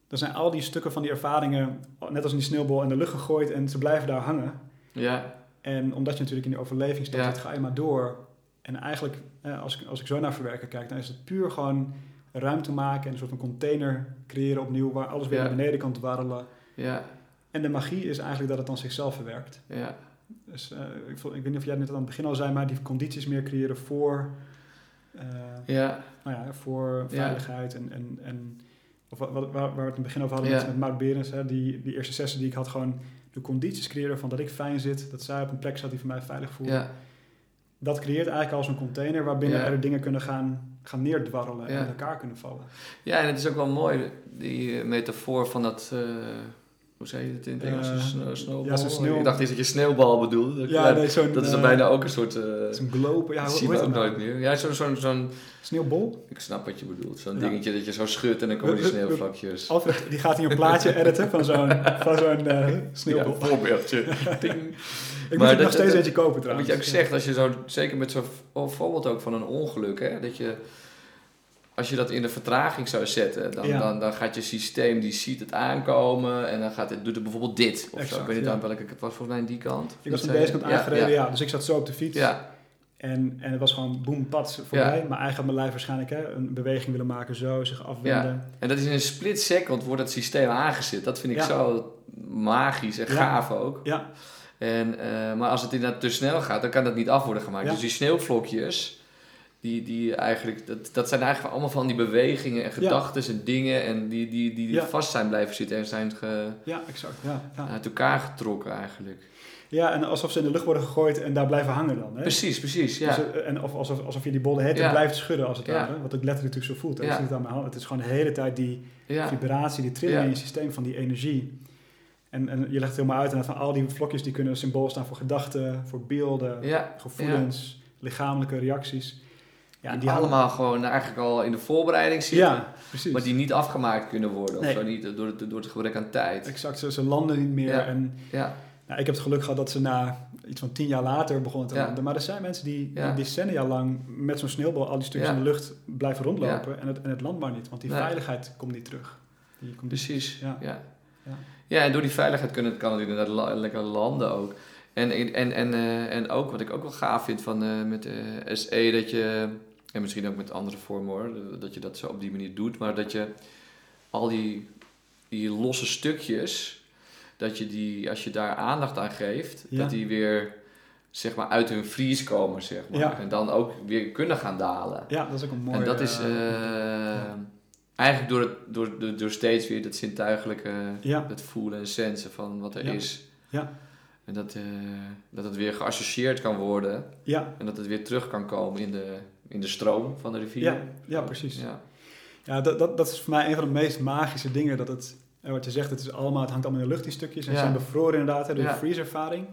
dan zijn al die stukken van die ervaringen... net als in die sneeuwbal in de lucht gegooid... en ze blijven daar hangen. ja. En omdat je natuurlijk in die overlevingsstand Ja. zit, ga je maar door. En eigenlijk, eh, als, ik, als ik zo naar verwerken kijk, dan is het puur gewoon ruimte maken en een soort van container creëren opnieuw, waar alles weer Ja. naar beneden kan dwarrelen. ja, En de magie is eigenlijk dat het dan zichzelf verwerkt. ja. Dus eh, ik, ik weet niet of jij het net aan het begin al zei, maar die condities meer creëren voor, eh, ja. nou ja, voor veiligheid. En, en, en of wat, waar, waar we het in het begin over hadden met, met Maud Berens, hè, die, die eerste sessie die ik had, gewoon de condities creëren van dat ik fijn zit, dat zij op een plek staat die voor mij veilig voelt. Dat creëert eigenlijk al zo'n container waarbinnen Ja. er dingen kunnen gaan, gaan neerdwarrelen en Ja. in elkaar kunnen vallen. Ja, en het is ook wel mooi, die eh, metafoor van dat... eh, hoe zei je het in het Engels? Een snow- snowball? ja, sneeuw- Ik dacht eerst dat je sneeuwbal bedoelde. Ja, nee, dat is dan bijna ook een soort... eh Zo'n globe, ja, dat zien we heet ook dat nooit nou? meer. Ja, zo'n... zo'n zo'n Sneeuwbol? ik snap wat je bedoelt. Zo'n Ja. dingetje dat je zo schudt en dan komen die We- sneeuwvlakjes. Alfred, die gaat hier een plaatje editen van zo'n, van zo'n sneeuwbol. Ja, voorbeeldje. [laughs] Ding. Ik Maar moet er nog steeds eentje kopen Wat trouwens. je ook zegt, als je zo, zeker met zo'n v- voorbeeld ook van een ongeluk, hè, dat je, als je dat in de vertraging zou zetten, dan, Ja. dan, dan gaat je systeem, die ziet het aankomen en dan gaat het, doet het bijvoorbeeld dit. Of zo. Ik weet niet ja. aan welke, het was volgens mij aan die kant. Ik was aan deze kant aangereden, ja. ja, Dus ik zat zo op de fiets. Ja, En, en het was gewoon boem, pats voorbij. Maar eigenlijk had mijn lijf waarschijnlijk hè, een beweging willen maken, zo, zich afwenden. Ja. En dat is in een split second wordt het systeem aangezet. Dat vind ik zo magisch en gaaf ook. Ja, En, eh, maar als het inderdaad te snel gaat, dan kan dat niet af worden gemaakt. Ja. Dus die sneeuwvlokjes, die, die eigenlijk, dat, dat zijn eigenlijk allemaal van die bewegingen en gedachten en dingen en die, die, die, die Ja. vast zijn blijven zitten en zijn ge, ja, exact. Ja, ja. uit elkaar getrokken eigenlijk. ja, en alsof ze in de lucht worden gegooid en daar blijven hangen dan. Hè? Precies, precies, ja. Dus, eh, en of, alsof, alsof je die bolle hete Ja. blijft schudden als het Ja. ware. Wat ik letterlijk natuurlijk zo voelt. hè. Ja. Het aan mijn hand. Het is gewoon de hele tijd die vibratie, die trilling in je systeem van die energie. En, en je legt het helemaal uit en van al die vlokjes die kunnen symbool staan voor gedachten, voor beelden, Ja, gevoelens, lichamelijke reacties. Ja, die allemaal gewoon eigenlijk al in de voorbereiding zitten, Ja, precies. maar die niet afgemaakt kunnen worden. Nee. Of zo, niet door het, door het gebrek aan tijd. Exact, ze, ze landen niet meer. Ja. En Ja, nou, ik heb het geluk gehad dat ze na iets van tien jaar later begonnen te Ja. landen. Maar er zijn mensen die, decennia lang met zo'n sneeuwbal al die stukjes in de lucht blijven rondlopen. En, het, en het landt maar niet, want die Nee. veiligheid komt niet terug. Die komt precies. Ja. Ja. Ja. Ja. en door die veiligheid kunnen, kan het inderdaad lekker landen ook. En, en, en, eh, en ook, wat ik ook wel gaaf vind van eh, met eh, SE, dat je, en misschien ook met andere vormen hoor, dat je dat zo op die manier doet, maar dat je al die, die losse stukjes, dat je die, als je daar aandacht aan geeft, Ja. dat die weer zeg maar uit hun vries komen, zeg maar. Ja. En dan ook weer kunnen gaan dalen. Ja, dat is ook een mooi... en dat is eigenlijk door, het, door, door, door steeds weer dat zintuigelijke, Ja. dat voelen en sensen van wat er Ja. is. Ja. En dat, eh, dat het weer geassocieerd kan worden ja, en dat het weer terug kan komen in de, in de stroom van de rivier. Ja, ja, precies. Ja, ja dat, dat, dat is voor mij een van de meest magische dingen. Dat het, eh, wat je zegt, het, is allemaal, het hangt allemaal in de lucht, die stukjes. En Ja. zijn bevroren inderdaad, hè, door de freeze-ervaring.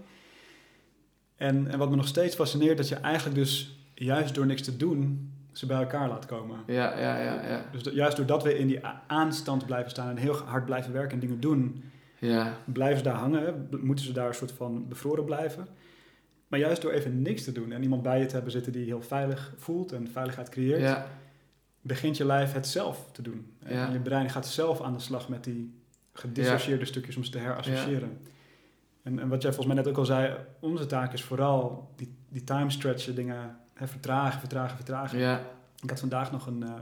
En, en wat me nog steeds fascineert, dat je eigenlijk dus juist door niks te doen, ze bij elkaar laat komen. ja, ja, ja. ja. Dus dat- juist doordat we in die aanstand blijven staan en heel hard blijven werken en dingen doen, ja. blijven ze daar hangen. Moeten ze daar een soort van bevroren blijven. Maar juist door even niks te doen en iemand bij je te hebben zitten die heel veilig voelt en veiligheid creëert, ja. begint je lijf het zelf te doen. En Ja. je brein gaat zelf aan de slag met die gedissocieerde stukjes om ze te herassociëren. En, en wat jij volgens mij net ook al zei, onze taak is vooral die, die time stretchen dingen hè, vertragen, vertragen, vertragen. ja. Ik had vandaag nog een, eh,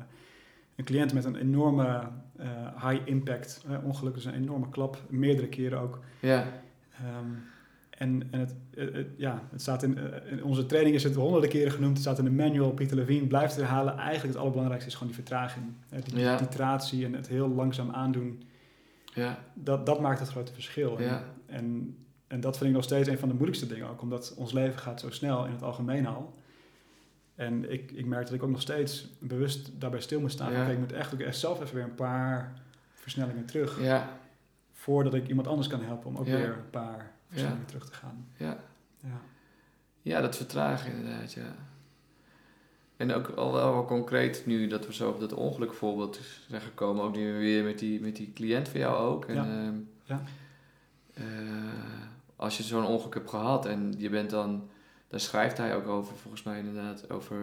een cliënt met een enorme eh, high impact eh, ongeluk, dus een enorme klap, meerdere keren ook. ja. Ehm, en en het, het- het- ja, het staat in, eh, in onze training is het honderden keren genoemd. Het staat in de manual. Pieter Levine blijft herhalen. Eigenlijk het allerbelangrijkste is gewoon die vertraging. Die, Ja. titratie en het heel langzaam aandoen. ja. Dat, dat maakt het grote verschil. Ja. en, en dat vind ik nog steeds een van de moeilijkste dingen ook. Omdat ons leven gaat zo snel in het algemeen al. En ik, ik merk dat ik ook nog steeds bewust daarbij stil moet staan. Ja. Ik moet echt ook echt zelf even weer een paar versnellingen terug. ja. Voordat ik iemand anders kan helpen om ook Ja. weer een paar versnellingen terug te gaan. ja. Ja. Ja, dat vertragen inderdaad, ja. En ook al wel, concreet nu dat we zo op dat ongelukvoorbeeld zijn gekomen, ook nu weer met die, met die cliënt van jou ook. En, Ja. ehm, Ja. eh, als je zo'n ongeluk hebt gehad en je bent dan, daar schrijft hij ook over, volgens mij inderdaad, over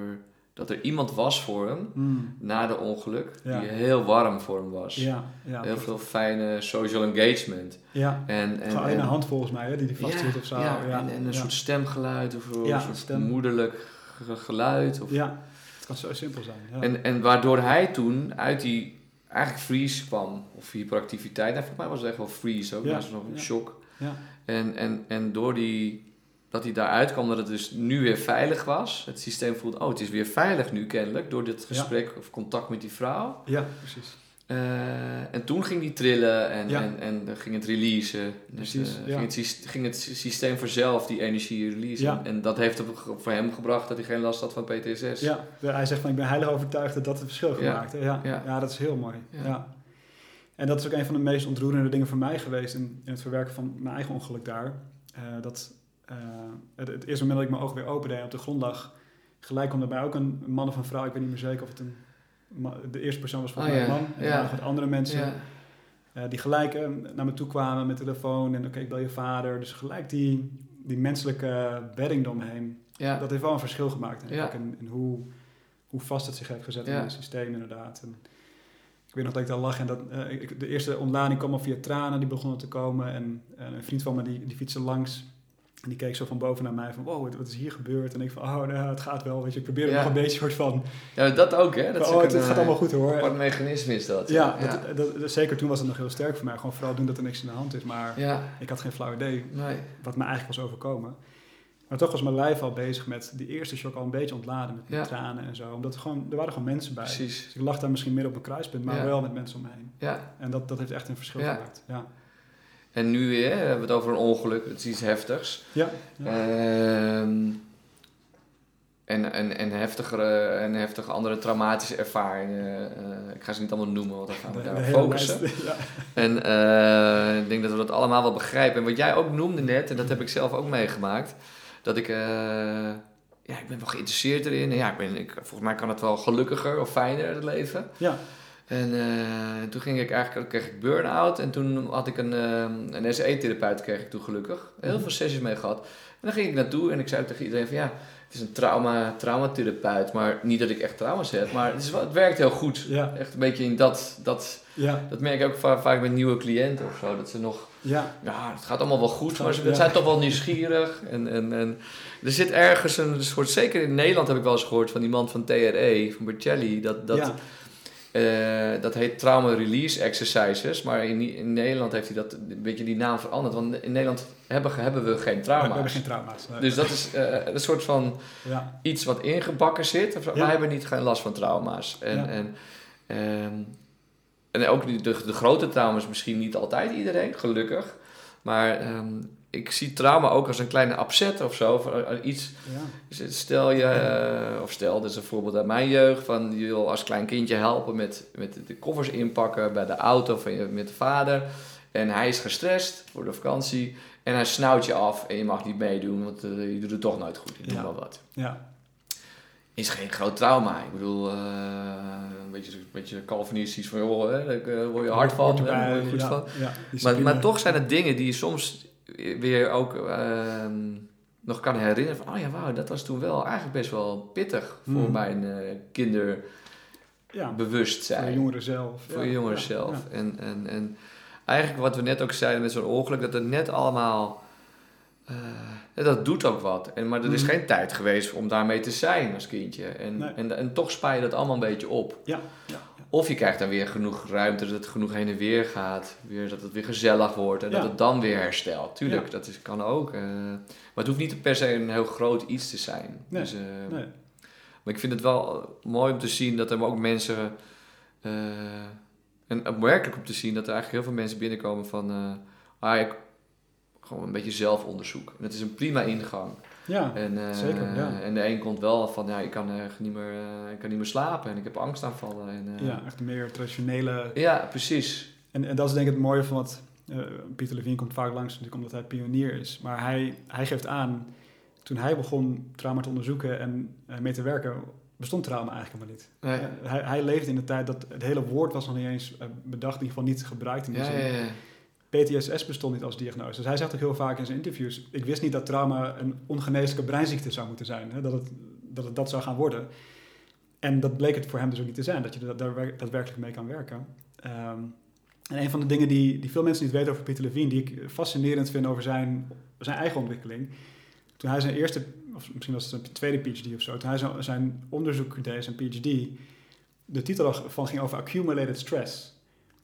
dat er iemand was voor hem Mm. na de ongeluk, Ja. die heel warm voor hem was. Ja, ja. heel veel fijne social engagement. Ja, En, en, gewoon een hand volgens mij, hè, die die vasthield of zo. Ja, Ja, en, en een soort stemgeluid of een Ja, soort stem. moederlijk ge- geluid. Of, Ja, het kan zo simpel zijn. Ja. en, en waardoor hij toen uit die eigenlijk freeze kwam, of hyperactiviteit. Nou, volgens mij was het echt wel freeze ook, Ja, nog een ja. shock. ja. En, en, en door die, dat hij daaruit kwam, dat het dus nu weer veilig was. Het systeem voelde, oh, het is weer veilig nu kennelijk, door dit Ja. gesprek of contact met die vrouw. ja, precies. Eh, en toen ging die trillen en, Ja. en, en dan ging het releasen. Dus, Precies, eh, ja. ging, het, ging het sy- systeem vanzelf die energie releasen. En dat heeft voor hem gebracht dat hij geen last had van PTSS. Ja, hij zegt van ik ben heilig overtuigd dat dat het verschil gemaakt heeft. Ja, ja. Ja. dat is heel mooi. Ja. En dat is ook een van de meest ontroerende dingen voor mij geweest in, in het verwerken van mijn eigen ongeluk daar. Eh, dat eh, het, het eerste moment dat ik mijn ogen weer opende en op de grond lag, gelijk kwam erbij ook een man of een vrouw, ik weet niet meer zeker of het een de eerste persoon was volgens Oh, mij een ja. man. En Ja. er nog wat andere mensen. Eh, die gelijk eh, naar me toe kwamen met telefoon en oké, ik bel je vader. Dus gelijk die, die menselijke bedding eromheen. Ja. Dat heeft wel een verschil gemaakt Ja. ik. En, en hoe, hoe vast het zich heeft gezet in het systeem inderdaad. En ik weet nog dat ik daar lag en dat, ik, de eerste ontlading kwam al via tranen die begonnen te komen. En, en een vriend van me die, die fietste langs. En die keek zo van boven naar mij van, wow, wat is hier gebeurd? En ik van, oh, nou, het gaat wel, weet je. Ik probeer er Ja. nog een beetje soort van, Ja, dat ook, hè? Dat oh, het, een, het gaat allemaal goed hoor. apart mechanisme is dat. Ja, Dat, dat- dat- zeker toen was het nog heel sterk voor mij. Gewoon vooral doen dat er niks in de hand is. Maar ja. ik had geen flauw idee Nee. wat me eigenlijk was overkomen. Maar toch was mijn lijf al bezig met die eerste shock al een beetje ontladen met, met Ja. tranen en zo. Omdat er, gewoon, er waren gewoon mensen bij. Precies. Dus ik lag daar misschien midden op een kruispunt, maar Ja. wel met mensen om me heen. Ja. En dat, dat heeft echt een verschil Ja. gemaakt. Ja. En nu weer, hebben we het over een ongeluk. Het is iets heftigs. Ja. ja. Ehm, en, en, en, heftigere, en heftige andere traumatische ervaringen. eh, ik ga ze niet allemaal noemen, want dan gaan we daar focussen. lijst, ja. En eh, ik denk dat we dat allemaal wel begrijpen. En wat jij ook noemde net, en dat heb ik zelf ook meegemaakt, dat ik, eh, ja, ik ben wel geïnteresseerd erin. Ja, ik ben, ik, volgens mij kan het wel gelukkiger of fijner, het leven. ja. En eh, toen ging ik eigenlijk, kreeg ik burn-out en toen had ik een, eh, een SE-therapeut kreeg ik toen gelukkig. Heel Mhm. veel sessies mee gehad. En dan ging ik naartoe en ik zei tegen iedereen van ja, het is een trauma, traumatherapeut. Maar niet dat ik echt trauma's heb, maar het, is wel, het werkt heel goed. Ja. Echt een beetje in dat, dat, Ja. dat merk ik ook va- vaak met nieuwe cliënten of zo. Dat ze nog, Ja. ja, het gaat allemaal wel goed, maar ze Ja. zijn toch wel nieuwsgierig. En, en, en er zit ergens een soort, zeker in Nederland heb ik wel eens gehoord van die man van TRE, van Bercelli, dat, dat, eh, dat heet trauma release exercises, maar in, in Nederland heeft hij dat een beetje die naam veranderd, want in Nederland hebben, hebben we geen We trauma's. hebben geen trauma's. nee. Dus dat is eh, een soort van ja. iets wat ingebakken zit. Ja. Wij hebben niet geen last van trauma's. En, Ja. en, ehm, en ook de, de grote trauma's misschien niet altijd iedereen, gelukkig. Maar ehm, ik zie trauma ook als een kleine upset of zo. Of, eh, iets Ja. dus Stel je, eh, of stel, dit is een voorbeeld uit mijn jeugd, van je wil als klein kindje helpen met, met de koffers inpakken bij de auto van je, met de vader. En hij is gestrest voor de vakantie en hij snauwt je af en je mag niet meedoen, want eh, je doet het toch nooit goed. Ik Ja. maar wat. Ja. Is geen groot trauma. Ik bedoel, eh, een beetje, een beetje Calvinistisch van, joh, hè, daar eh, word je hard van, daar word je goed ja, van. Ja. Maar, maar toch zijn het dingen die je soms weer ook ehm, nog kan herinneren. Van, oh ja, wauw, dat was toen wel eigenlijk best wel pittig voor Mhm. mijn ja. kinderbewustzijn. Voor de jongeren zelf. Voor ja. je jongeren Ja, zelf. ja. En, en, en eigenlijk wat we net ook zeiden met zo'n ongeluk, dat het net allemaal... eh, ja, dat doet ook wat. En, maar er is Mhm. geen tijd geweest om daarmee te zijn als kindje. En, Nee. en, en toch spaar je dat allemaal een beetje op. Ja, ja, ja. Of je krijgt dan weer genoeg ruimte, dat het genoeg heen en weer gaat. Weer, dat het weer gezellig wordt en Ja. dat het dan weer herstelt. Tuurlijk, Ja. dat is, kan ook. eh, maar het hoeft niet per se een heel groot iets te zijn. Nee, Dus, eh, Nee. Maar ik vind het wel mooi om te zien dat er ook mensen... eh, en opmerkelijk om te zien dat er eigenlijk heel veel mensen binnenkomen van... eh, ah, ik, gewoon een beetje zelfonderzoek. En dat is een prima ingang. Ja, En, eh, Zeker, ja. en de een komt wel van, ja, ik kan, echt niet meer, eh, ik kan niet meer slapen en ik heb angstaanvallen. En, eh, ja, echt een meer traditionele... ja, precies. En, en dat is denk ik het mooie van wat... Pieter Levine komt vaak langs natuurlijk omdat hij pionier is. Maar hij, hij geeft aan, toen hij begon trauma te onderzoeken en mee te werken, bestond trauma eigenlijk helemaal niet. Nee. Hij, hij leefde in de tijd dat het hele woord was nog niet eens bedacht, in ieder geval niet gebruikt in die Ja, zin. ja, ja. PTSS bestond niet als diagnose. Dus hij zegt ook heel vaak in zijn interviews: Ik wist niet dat trauma een ongeneeslijke breinziekte zou moeten zijn. Hè? Dat, het, dat het dat zou gaan worden. En dat bleek het voor hem dus ook niet te zijn, dat je daar werk- daadwerkelijk mee kan werken. Ehm, en een van de dingen die, die veel mensen niet weten over Pieter Levine, die ik fascinerend vind over zijn, zijn eigen ontwikkeling. Toen hij zijn eerste, of misschien was het zijn tweede PhD of zo, toen hij zijn onderzoek deed, zijn PhD, de titel van ging over accumulated stress.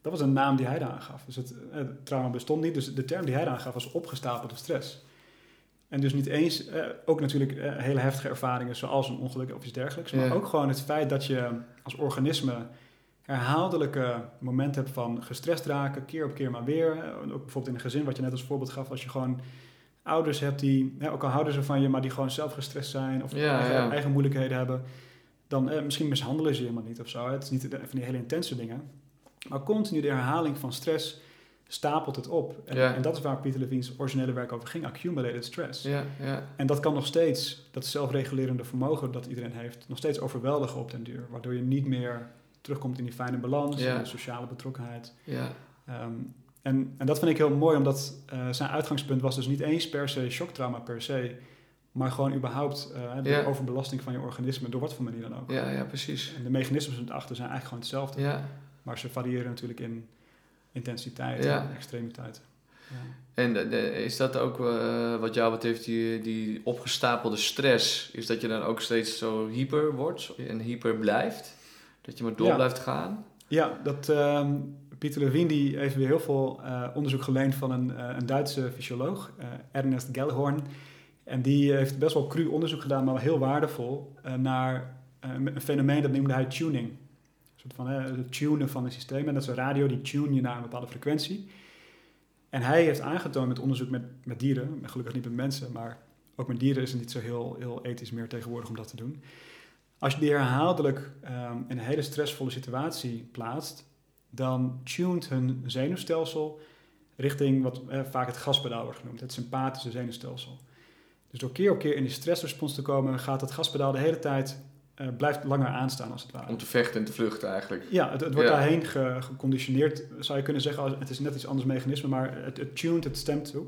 Dat was een naam die hij daar aangaf. Dus het, het trauma bestond niet, dus de term die hij daar aangaf was opgestapelde stress. En dus niet eens, eh, ook natuurlijk eh, hele heftige ervaringen zoals een ongeluk of iets dergelijks, maar Ja. ook gewoon het feit dat je als organisme herhaaldelijke momenten hebt van gestrest raken, keer op keer maar weer. Eh, Ook bijvoorbeeld in een gezin, wat je net als voorbeeld gaf, als je gewoon ouders hebt die, ook al houden ze van je, maar die gewoon zelf gestrest zijn of Ja, eigen, ja. eigen moeilijkheden hebben, dan eh, misschien mishandelen ze je helemaal niet of zo. Het is niet van die hele intense dingen. Maar continu de herhaling van stress stapelt het op. En, en dat is waar Pieter Levine's originele werk over ging, accumulated stress. En dat kan nog steeds, dat zelfregulerende vermogen dat iedereen heeft, nog steeds overweldigen op den duur. Waardoor je niet meer terugkomt in die fijne balans, de sociale betrokkenheid. Ehm, en, en dat vind ik heel mooi, omdat eh, zijn uitgangspunt was dus niet eens per se shocktrauma per se, maar gewoon überhaupt eh, de overbelasting van je organisme, door wat voor manier dan ook. Ja, ja, precies. En de mechanismes erachter zijn eigenlijk gewoon hetzelfde, Ja. Maar ze variëren natuurlijk in intensiteit Ja. en extremiteit. En de, is dat ook uh, wat jou betreft, die, die opgestapelde stress, is dat je dan ook steeds zo hyper wordt en hyper blijft? Dat je maar door blijft gaan? Ja, dat, uh, Pieter Levine die heeft weer heel veel uh, onderzoek geleend van een, uh, een Duitse fysioloog, Ernest Gellhorn. En die heeft best wel cru onderzoek gedaan, maar heel waardevol, naar een fenomeen dat noemde hij tuning. Van het tunen van een systeem. En dat is een radio, die tune je naar een bepaalde frequentie. En hij heeft aangetoond met onderzoek met, met dieren, gelukkig niet met mensen, maar ook met dieren is het niet zo heel, heel ethisch meer tegenwoordig om dat te doen. Als je die herhaaldelijk um, in een hele stressvolle situatie plaatst, dan tunt hun zenuwstelsel richting wat eh, vaak het gaspedaal wordt genoemd, het sympathische zenuwstelsel. Dus door keer op keer in die stressrespons te komen, gaat het gaspedaal de hele tijd uh, blijft langer aanstaan als het ware. Om te vechten en te vluchten eigenlijk. Ja, het, het wordt daarheen geconditioneerd, zou je kunnen zeggen. Het is net iets anders mechanisme, maar het, het tuned, het stemt toe.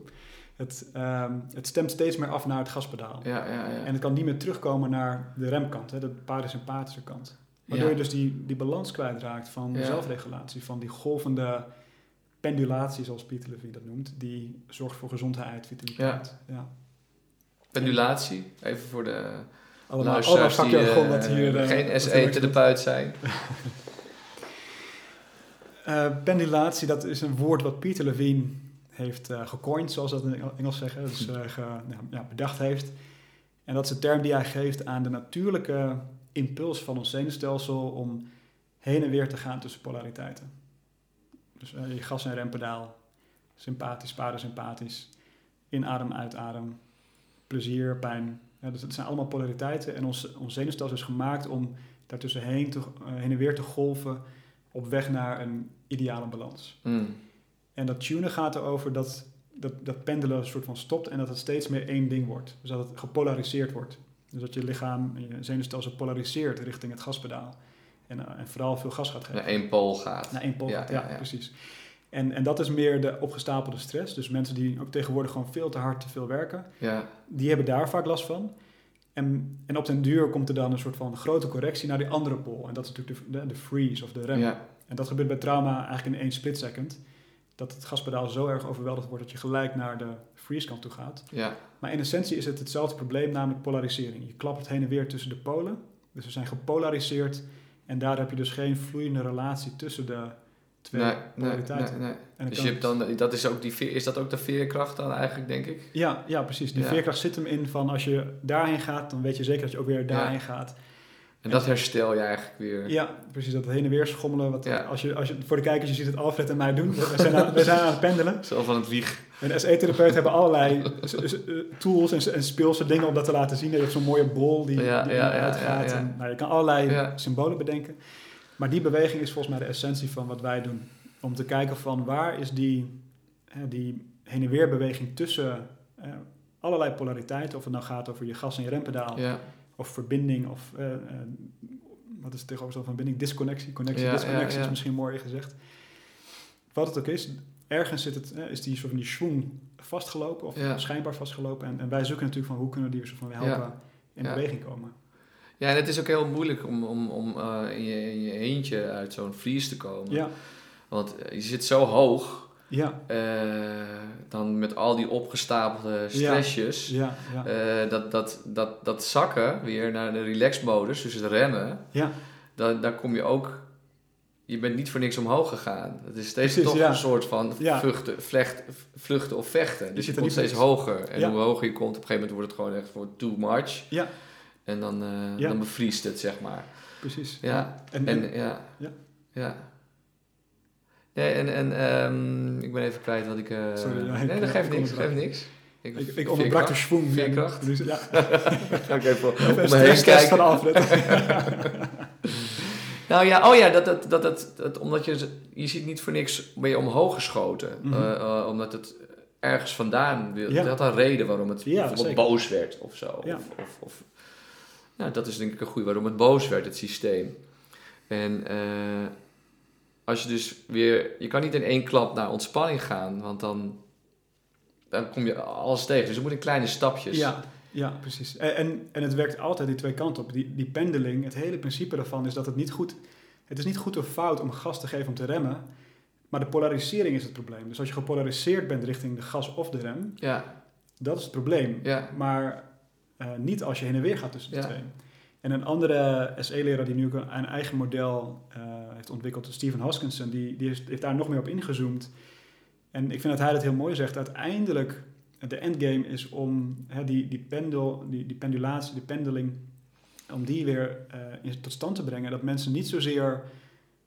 Het, um, het stemt steeds meer af naar het gaspedaal. Ja, ja, ja. En het kan niet meer terugkomen naar de remkant, hè, de parasympathische kant. Waardoor je dus die, die balans kwijtraakt van zelfregulatie, van die golvende pendulatie, zoals Pieter Levy dat noemt, die zorgt voor gezondheid, vitaliteit. Ja. Pendulatie, even voor de allemaal, allemaal vakjargon dat hier... Uh, geen SE-therapeut zijn. [laughs] uh, pendulatie, dat is een woord wat Pieter Levine heeft uh, gecoind, zoals dat in Engels zeggen. Dus ge, nou, ja, bedacht heeft. En dat is een term die hij geeft aan de natuurlijke impuls van ons zenuwstelsel om heen en weer te gaan tussen polariteiten. Dus je gas- en rempedaal, sympathisch, parasympathisch, inadem, uitadem, plezier, pijn, ja, dus het zijn allemaal polariteiten en ons, ons zenuwstelsel is gemaakt om daartussenheen te, uh, heen en weer te golven op weg naar een ideale balans. Mm. En dat tunen gaat erover dat, dat, dat pendelen een soort van stopt en dat het steeds meer één ding wordt. Dus dat het gepolariseerd wordt. Dus dat je lichaam, je zenuwstelsel polariseert richting het gaspedaal. En, uh, en vooral veel gas gaat geven. Naar één pool gaat. Naar één pool ja, gaat, ja, ja, precies. En, en dat is meer de opgestapelde stress. Dus mensen die ook tegenwoordig gewoon veel te hard te veel werken, ja. die hebben daar vaak last van. En, en op den duur komt er dan een soort van grote correctie naar die andere pol. En dat is natuurlijk de, de, de freeze of de rem. Ja. En dat gebeurt bij trauma eigenlijk in één split second. Dat het gaspedaal zo erg overweldigd wordt dat je gelijk naar de freeze kant toe gaat. Ja. Maar in essentie is het hetzelfde probleem, namelijk polarisering. Je klapt heen en weer tussen de polen. Dus ze zijn gepolariseerd. En daar heb je dus geen vloeiende relatie tussen de twee nee. Nee, nee, Dus je hebt dan, dat is, ook die veer, is dat ook de veerkracht dan eigenlijk, denk ik? Ja, ja precies. Die veerkracht zit hem in van als je daarheen gaat, dan weet je zeker dat je ook weer daarheen gaat. En dat herstel je eigenlijk weer. Ja, precies. Dat heen en weer schommelen. Wat, als je, als je, voor de kijkers, je ziet het Alfred en mij doen. We zijn aan, we zijn aan het pendelen. [laughs] Zo van het wieg. En SE-therapeut hebben allerlei tools en, en speelse dingen om dat te laten zien. Je hebt zo'n mooie bol die, ja, die ja, uitgaat. En, nou, je kan allerlei symbolen bedenken. Maar die beweging is volgens mij de essentie van wat wij doen. Om te kijken van waar is die, die heen en weer beweging tussen eh, allerlei polariteiten. Of het nou gaat over je gas- en je rempedaal. Ja. Of verbinding. Of uh, uh, wat is het tegenover van verbinding? Disconnectie. Connectie, ja, disconnectie ja, is misschien mooi gezegd. Wat het ook is, ergens zit het, is die soort van die schwung vastgelopen. Of schijnbaar vastgelopen. En, en, wij zoeken natuurlijk van hoe kunnen we die soort van helpen in beweging komen. Ja, en het is ook heel moeilijk om, om, om uh, in, je, in je eentje uit zo'n vlies te komen. Ja. Want je zit zo hoog. Ja. Uh, dan met al die opgestapelde stressjes. Ja. Ja, ja. Uh, dat, dat, dat, dat zakken weer naar de relax-modus, dus het remmen. Ja. Dan, daar kom je ook... Je bent niet voor niks omhoog gegaan. Het is steeds Precies, toch een soort van vluchten, vlecht, vluchten of vechten. Dus je, je komt steeds hoger. En hoe hoger je komt, op een gegeven moment wordt het gewoon echt voor too much. Ja. En dan, uh, dan bevriest het, zeg maar. Precies. Ja. En, en, ja. ja. ja. Nee, en, en um, ik ben even kwijt wat ik... Uh, Sorry, ja, nee, dat geeft niks, geeft niks. Ik, ik, ik onderbrak de schwung. Veerkracht. Dus, ja. [laughs] Even om me heen kijken. van Alfred. [laughs] nou ja, oh ja, dat, dat, dat, dat, dat, omdat je... Je ziet niet voor niks, ben je omhoog geschoten. Mm -hmm. uh, uh, omdat het ergens vandaan wil. Ja. Dat had een reden waarom het ja, bijvoorbeeld zeker. boos werd of zo. Ja. Of, of, of, nou, dat is denk ik een goede waarom het boos werd, het systeem. En uh, als je dus weer... Je kan niet in één klap naar ontspanning gaan, want dan, dan kom je alles tegen. Dus je moet in kleine stapjes. Ja, ja precies. En, en, en het werkt altijd die twee kanten op. Die, die pendeling, het hele principe daarvan is dat het niet goed... Het is niet goed of fout om gas te geven om te remmen. Maar de polarisering is het probleem. Dus als je gepolariseerd bent richting de gas of de rem, Ja, dat is het probleem. ja, Maar eh, niet als je heen en weer gaat tussen de Ja. twee. En een andere SE-leraar die nu ook een, eigen model eh, heeft ontwikkeld, Steven Hoskinson, die, die heeft, heeft daar nog meer op ingezoomd. En ik vind dat hij dat heel mooi zegt. Uiteindelijk, de endgame is om hè, die, die, pendel, die, die pendulatie, die pendeling, om die weer in, tot stand te brengen. Dat mensen niet zozeer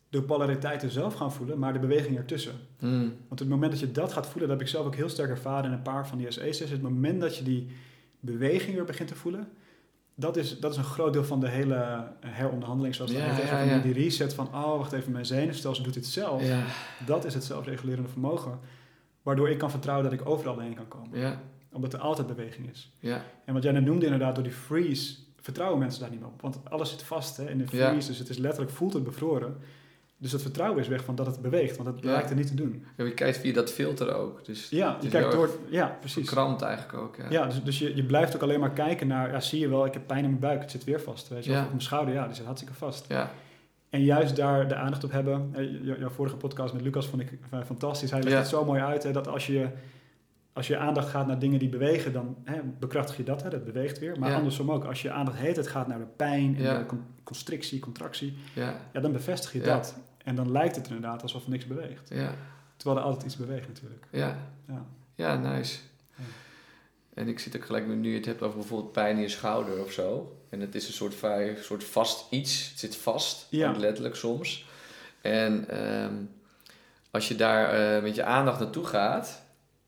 de polariteiten zelf gaan voelen, maar de beweging ertussen. Hmm. Want het moment dat je dat gaat voelen, dat heb ik zelf ook heel sterk ervaren in een paar van die SE-sessies. Het moment dat je die beweging weer begint te voelen, dat is, dat is een groot deel van de hele heronderhandeling. Zoals dat Ja, heet. Echt ja, van ja. Die reset van, oh wacht even, mijn zenuwstelsel doet dit zelf. Dat is het zelfregulerende vermogen. Waardoor ik kan vertrouwen dat ik overal heen kan komen. ja, Omdat er altijd beweging is. ja, En wat jij net noemde inderdaad, door die freeze, vertrouwen mensen daar niet meer op. Want alles zit vast hè, in de freeze, dus het is letterlijk, voelt het bevroren. Dus het vertrouwen is weg van dat het beweegt, want het Ja. lijkt er niet te doen. Ja, je kijkt via dat filter ook. Dus Ja, je kijkt door. Ja, precies. verkrampt eigenlijk ook. Ja. Ja, dus, dus je, je blijft ook alleen maar kijken naar, ja, zie je wel, ik heb pijn in mijn buik, het zit weer vast. Weet je, Ja. Of op mijn schouder, ja, die zit hartstikke vast. Ja, En juist daar de aandacht op hebben. Eh, jou- jouw vorige podcast met Lucas vond ik eh, fantastisch. Hij legt het zo mooi uit, hè, dat als je, als je aandacht gaat naar dingen die bewegen, dan hè, bekrachtig je dat, hè, dat beweegt weer. Maar andersom ook, als je aandacht heet, het gaat naar de pijn en de con- constrictie, contractie, ja, ja, dan bevestig je dat. En dan lijkt het inderdaad alsof niks beweegt. ja, Terwijl er altijd iets beweegt natuurlijk. ja. Ja. Ja, nice. Ja. En ik zit ook gelijk, nu je het hebt over bijvoorbeeld pijn in je schouder of zo. En het is een soort, vrij, soort vast iets. Het zit vast, Ja. letterlijk soms. En ehm, als je daar eh, met je aandacht naartoe gaat,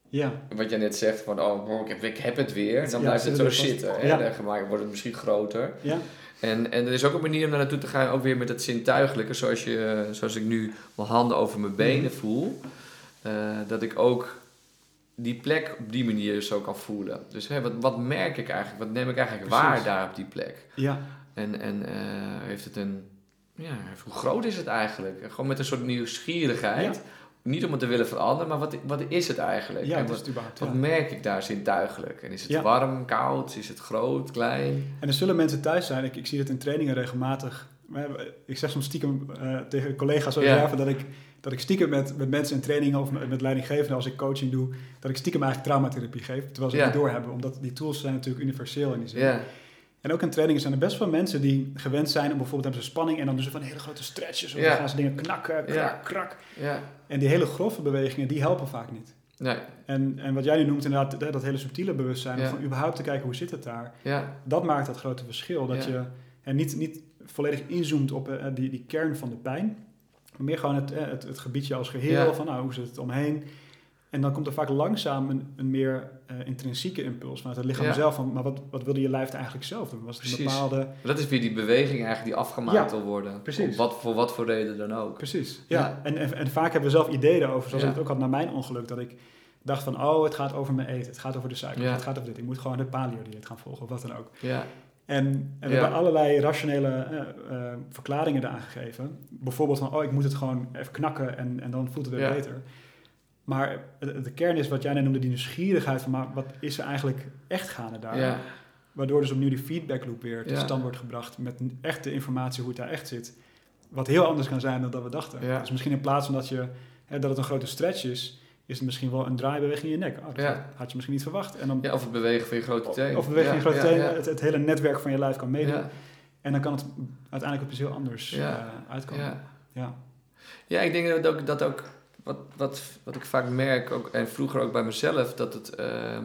Ja, wat jij net zegt van, oh, ik heb, ik heb het weer, dan Ja, blijft het zo vast. zitten. En Ja. dan wordt het misschien groter. En, en er is ook een manier om daar naartoe te gaan, ook weer met het zintuigelijke, zoals, je, zoals ik nu mijn handen over mijn benen Mhm. voel. eh, dat ik ook die plek op die manier zo kan voelen. Dus wat, wat merk ik eigenlijk? Wat neem ik eigenlijk Precies. waar daar op die plek? ja. En, en eh, heeft het een... Ja, hoe groot is het eigenlijk? Gewoon met een soort nieuwsgierigheid. Niet om het te willen veranderen, maar wat, wat is het eigenlijk? Ja, en wat, het überhaupt. wat ja. merk ik daar zintuigelijk? En is het Ja. warm, koud? Is het groot, klein? En er zullen mensen thuis zijn, ik, ik zie het in trainingen regelmatig. Ik zeg soms stiekem eh, tegen collega's zoals Ja. dat ik, dat ik stiekem met, met mensen in trainingen of met, met leidinggevenden als ik coaching doe, dat ik stiekem eigenlijk traumatherapie geef, terwijl ze Ja. het niet doorhebben. Omdat die tools zijn natuurlijk universeel in die zin. Ja, En ook in trainingen zijn er best wel mensen die gewend zijn om bijvoorbeeld hebben ze spanning en dan doen ze van hele grote stretches of Ja. dan gaan ze dingen knakken, krak, Ja. krak. ja. En die hele grove bewegingen, die helpen vaak niet. Nee, En, en wat jij nu noemt inderdaad, dat, dat hele subtiele bewustzijn, Ja. om van überhaupt te kijken hoe zit het daar, ja, dat maakt dat grote verschil. Dat je en niet, niet volledig inzoomt op eh, die, die kern van de pijn, maar meer gewoon het, eh, het, het gebiedje als geheel, van nou, hoe zit het omheen. En dan komt er vaak langzaam een, een meer eh, intrinsieke impuls vanuit het lichaam Ja. zelf. Van, maar wat, wat wilde je lijf eigenlijk zelf doen? Was het een Precies. bepaalde... Dat is weer die beweging eigenlijk die afgemaakt Ja, wil worden. precies. Wat, voor wat voor reden dan ook. Precies, ja. Ja. En, en, en vaak hebben we zelf ideeën over, zoals ik het ook had na mijn ongeluk, dat ik dacht van, oh, het gaat over mijn eten, het gaat over de suiker, het gaat over dit. Ik moet gewoon de paleo-dieet gaan volgen, of wat dan ook. Ja, En, en we hebben allerlei rationele eh, eh, verklaringen eraan gegeven. Bijvoorbeeld van, oh, ik moet het gewoon even knakken en, en dan voelt het weer beter. Maar de, kern is wat jij net noemde, die nieuwsgierigheid van, maar wat is er eigenlijk echt gaande daar? ja, Waardoor dus opnieuw die feedback loop weer tot Ja. stand wordt gebracht met echte informatie hoe het daar echt zit. Wat heel anders kan zijn dan dat we dachten. Ja. Dus misschien in plaats van dat, je, hè, dat het een grote stretch is, is het misschien wel een draaibeweging in je nek. Oh, dat had je misschien niet verwacht. En dan, ja, of het bewegen van je grote teen. of beweging in je grote ja, Het, het hele netwerk van je lijf kan meedoen. En dan kan het uiteindelijk op iets heel anders eh, uitkomen. ja. Ja. Ja, ik denk dat ook, dat ook wat, wat, wat ik vaak merk, ook, en vroeger ook bij mezelf, dat het. ehm,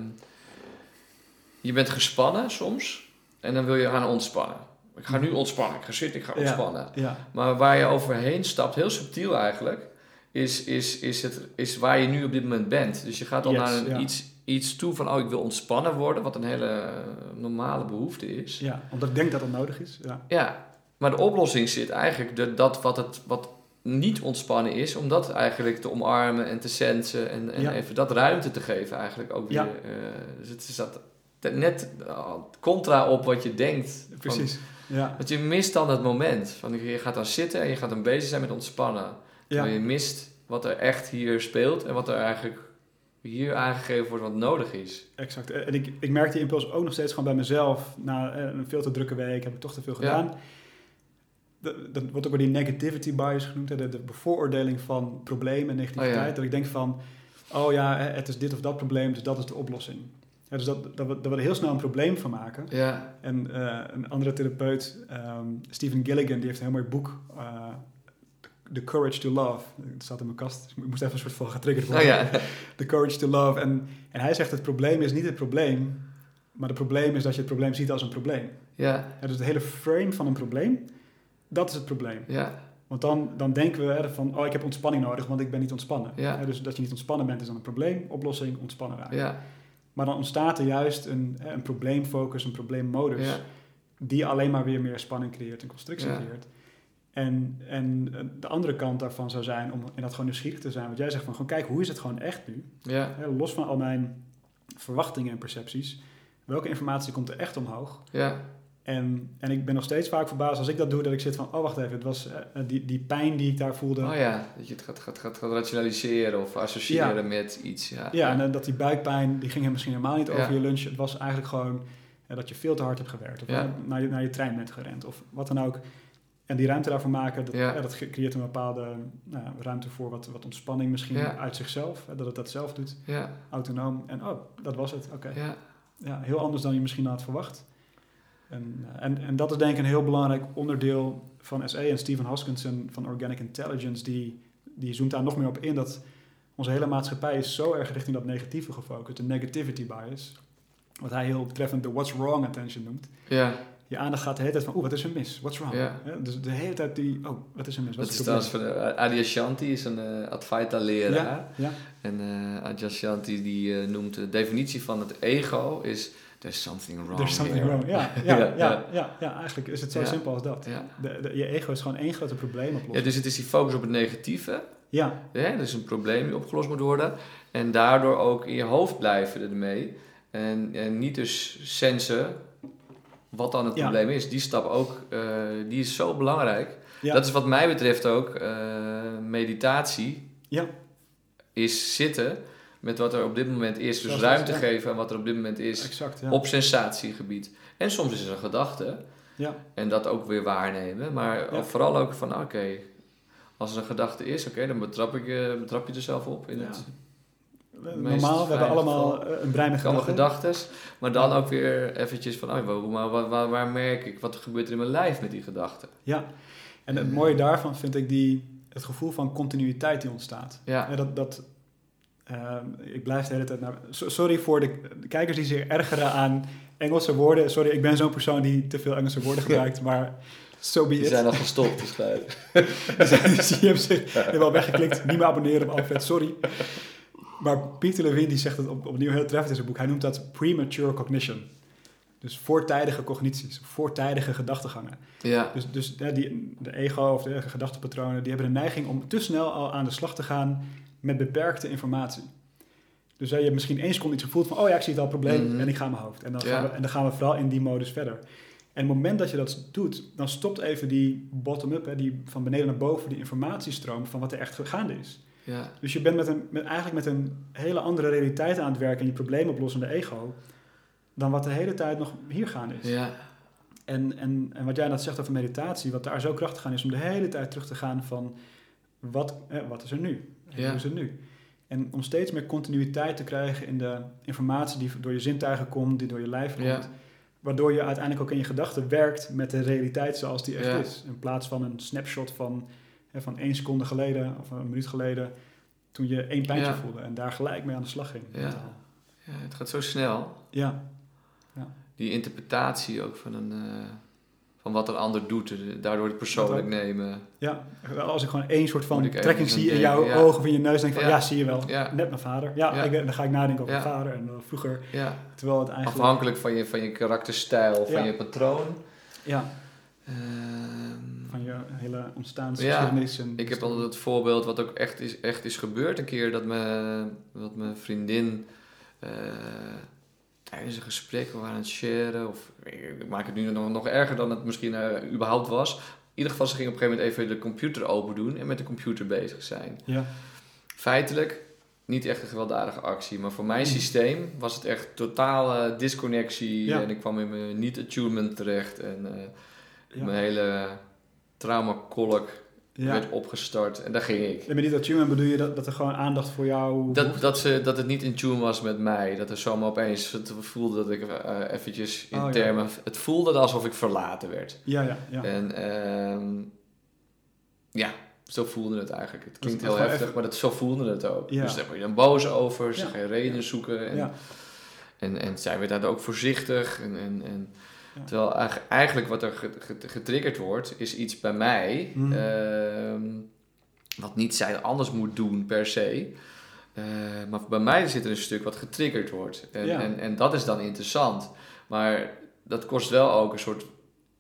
je bent gespannen soms en dan wil je gaan ontspannen. Ik ga nu ontspannen, ik ga zitten, ik ga ontspannen. Ja. Maar waar je overheen stapt, heel subtiel eigenlijk, is, is, is, het, is waar je nu op dit moment bent. Dus je gaat al Yes, naar een, ja. iets, iets toe van, oh, ik wil ontspannen worden, wat een hele eh, normale behoefte is. ja, omdat ik denk dat dat nodig is. Ja. Ja, maar de oplossing zit eigenlijk de, dat wat, het, wat niet ontspannen is, om dat eigenlijk te omarmen en te sensen en, en Ja. even dat ruimte te geven eigenlijk ook weer. Ja. eh, dus het is dat net uh, contra op wat je denkt. Van- Precies. Ja. want je mist dan het moment. Van, je gaat dan zitten en je gaat dan bezig zijn met ontspannen. Ja. Terwijl je mist wat er echt hier speelt en wat er eigenlijk hier aangegeven wordt wat nodig is. Exact. En ik, ik merk die impuls ook nog steeds gewoon bij mezelf. Na eh, een veel te drukke week heb ik toch te veel gedaan. dat, dat wordt ook wel die negativity bias genoemd, hè, de, de bevooroordeling van problemen en negativiteit. Oh ja. Dat ik denk van, oh ja, het is dit of dat probleem, dus dat is de oplossing. Ja, dus dat, dat, we, dat we er heel snel een probleem van maken. Ja, En eh, een andere therapeut, ehm, Stephen Gilligan, die heeft een heel mooi boek, eh, The Courage to Love. Het staat in mijn kast, dus ik moest even een soort van getriggerd oh worden. ja. The Courage to Love. En, en hij zegt, het probleem is niet het probleem, maar het probleem is dat je het probleem ziet als een probleem. Ja, Ja, dus het hele frame van een probleem, dat is het probleem. ja, Want dan, dan denken we hè, van, oh, ik heb ontspanning nodig, want ik ben niet ontspannen. Ja. Hè, dus dat je niet ontspannen bent is dan een probleem, oplossing, ontspannen raken. ja, Maar dan ontstaat er juist een, een probleemfocus, een probleemmodus, ja, die alleen maar weer meer spanning creëert en constrictie Ja. creëert. En, en eh, de andere kant daarvan zou zijn om inderdaad gewoon nieuwsgierig te zijn. Want jij zegt van, gewoon kijk, hoe is het gewoon echt nu? ja, Hè, los van al mijn verwachtingen en percepties. Welke informatie komt er echt omhoog? ja, En, en ik ben nog steeds vaak verbaasd als ik dat doe, dat ik zit van, oh wacht even, het was eh, die, die pijn die ik daar voelde. Oh ja, dat je het gaat, gaat, gaat, gaat rationaliseren of associëren Ja. met iets. Ja, Ja, en eh, dat die buikpijn, die ging er misschien helemaal niet over je lunch. Het was eigenlijk gewoon eh, dat je veel te hard hebt gewerkt. Of eh, naar, je, naar je trein bent gerend. Of wat dan ook. En die ruimte daarvoor maken, dat, dat creëert een bepaalde nou, ruimte voor wat, wat ontspanning misschien uit zichzelf. Hè, dat het dat zelf doet, ja, autonoom. En oh, dat was het, oké. ja, Ja, heel anders dan je misschien had verwacht. En, eh, en, en dat is denk ik een heel belangrijk onderdeel van SE. En Stephen Hoskinson van Organic Intelligence, die, die zoomt daar nog meer op in dat onze hele maatschappij is zo erg richting dat negatieve gefocust, de negativity bias. Wat hij heel treffend de what's wrong attention noemt. ja. Je aandacht gaat de hele tijd van, oeh, wat is er mis? What's wrong? Ja. Dus de hele tijd die, oh, wat is er mis? Wat Dat is trouwens probleem? van uh, Adyashanti, is een uh, Advaita-leraar. Ja, ja, En uh, Adyashanti die uh, noemt de definitie van het ego is... There's something wrong There's something here. wrong. Ja, [laughs] ja, Ja, ja, ja. ja, ja, eigenlijk is het zo Ja. simpel als dat. Ja. De, de- je ego is gewoon één grote probleem ja, oplossen. dus het is die focus op het negatieve. Ja, Hè? Er is een probleem die opgelost moet worden. En daardoor ook in je hoofd blijven ermee. En, en niet dus sensen wat dan het Ja. probleem is. Die stap ook, eh, die is zo belangrijk. ja, Dat is wat mij betreft ook eh, meditatie. Ja. Is zitten met wat er op dit moment is. Dus Zoals ruimte ja. geven aan wat er op dit moment is. exact. Ja. Op sensatiegebied. En soms is er een gedachte. Ja. En dat ook weer waarnemen. Maar vooral ook van, oké, als er een gedachte is, oké, dan betrap, ik, je betrap je er zelf op in het Normaal, we hebben allemaal geval. eh, een brein met gedachten. gedachtes. Maar dan ook weer eventjes van, oh, waar, maar waar, waar, waar merk ik, wat gebeurt er in mijn lijf met die gedachten? Ja. En het mooie daarvan vind ik die, het gevoel van continuïteit die ontstaat. Ja, Ja, dat, dat, eh, ik blijf de hele tijd naar... so- Sorry voor de, kijkers die zich ergeren aan Engelse woorden. Sorry, ik ben zo'n persoon die te veel Engelse woorden gebruikt, maar so be die zijn al gestopt waarschijnlijk. [laughs] dus die hebben zich helemaal weggeklikt. Niet meer abonneren op Alfred, sorry. Maar Peter Levine die zegt het op, opnieuw heel treffend in zijn boek. Hij noemt dat premature cognition. Dus voortijdige cognities, voortijdige gedachtegangen. Ja, Dus, dus ja, die, de ego of de gedachtepatronen, die hebben de neiging om te snel al aan de slag te gaan met beperkte informatie. Dus hè, je hebt misschien één seconde iets gevoeld van, oh ja, ik zie het al probleem Mhm. en ik ga mijn hoofd. En dan, Ja. gaan we, en dan gaan we vooral in die modus verder. En op het moment dat je dat doet, dan stopt even die bottom-up, die van beneden naar boven, die informatiestroom van wat er echt gaande is. ja, Dus je bent met een, met, eigenlijk met een hele andere realiteit aan het werken in je probleemoplossende ego, dan wat de hele tijd nog hier gaande is. ja, En, en, en wat jij net zegt over meditatie, wat daar zo krachtig aan is om de hele tijd terug te gaan van wat, eh, wat is er nu? En Ja. Hoe is het nu? En om steeds meer continuïteit te krijgen in de informatie die door je zintuigen komt, die door je lijf komt. Ja. Waardoor je uiteindelijk ook in je gedachten werkt met de realiteit zoals die echt Ja. is. In plaats van een snapshot van, hè, van één seconde geleden of een minuut geleden, toen je één pijntje voelde en daar gelijk mee aan de slag ging. Ja, het gaat zo snel. ja, Die interpretatie ook van, een, eh, van wat een ander doet, eh, daardoor het persoonlijk nemen. ja. Als ik gewoon één soort van trekking zie in jouw ja. ogen of in je neus, denk ik van Ja. ja, zie je wel. Ja, Net mijn vader. Ja. Ik, dan ga ik nadenken over mijn vader en eh, vroeger. ja. Terwijl het eigenlijk... Afhankelijk van je, van je karakterstijl, van je patroon. Ja, Ehm, van je hele ontstaansgeschiedenis. en Ik heb altijd het voorbeeld wat ook echt is, echt is gebeurd. Een keer dat, me, dat mijn vriendin eh, tijdens een gesprek we waren aan het sharen. Of ik maak het nu nog, nog erger dan het misschien eh, überhaupt was. In ieder geval, ze ging op een gegeven moment even de computer open doen en met de computer bezig zijn. Ja, Feitelijk niet echt een gewelddadige actie, maar voor mijn Mm. systeem was het echt totale disconnectie. Ja. En ik kwam in mijn niet-attunement terecht. En eh, ja. mijn hele traumakolk Ja. werd opgestart. En daar ging ik. En met die attunement bedoel je dat, dat er gewoon aandacht voor jou... Dat, dat, ze, dat het niet in tune was met mij. Dat er zomaar opeens het voelde dat ik eh, eventjes in Oh, ja. termen... Het voelde alsof ik verlaten werd. Ja, ja, ja. En ehm, ja, zo voelde het eigenlijk. Het klinkt heel heftig, even- maar dat, zo voelde het ook. Ja. Dus daar word je dan boos over, ze Ja. ga je redenen zoeken. En, ja. en, en zij werd daar ook voorzichtig. En, en, en, Ja. Terwijl eigenlijk- wat er ge- ge- getriggerd wordt, is iets bij mij... Mhm. ehm, wat niet zij anders moet doen per se. Eh, maar bij mij zit er een stuk wat getriggerd wordt. En, Ja. en, en dat is dan interessant. Maar dat kost wel ook een soort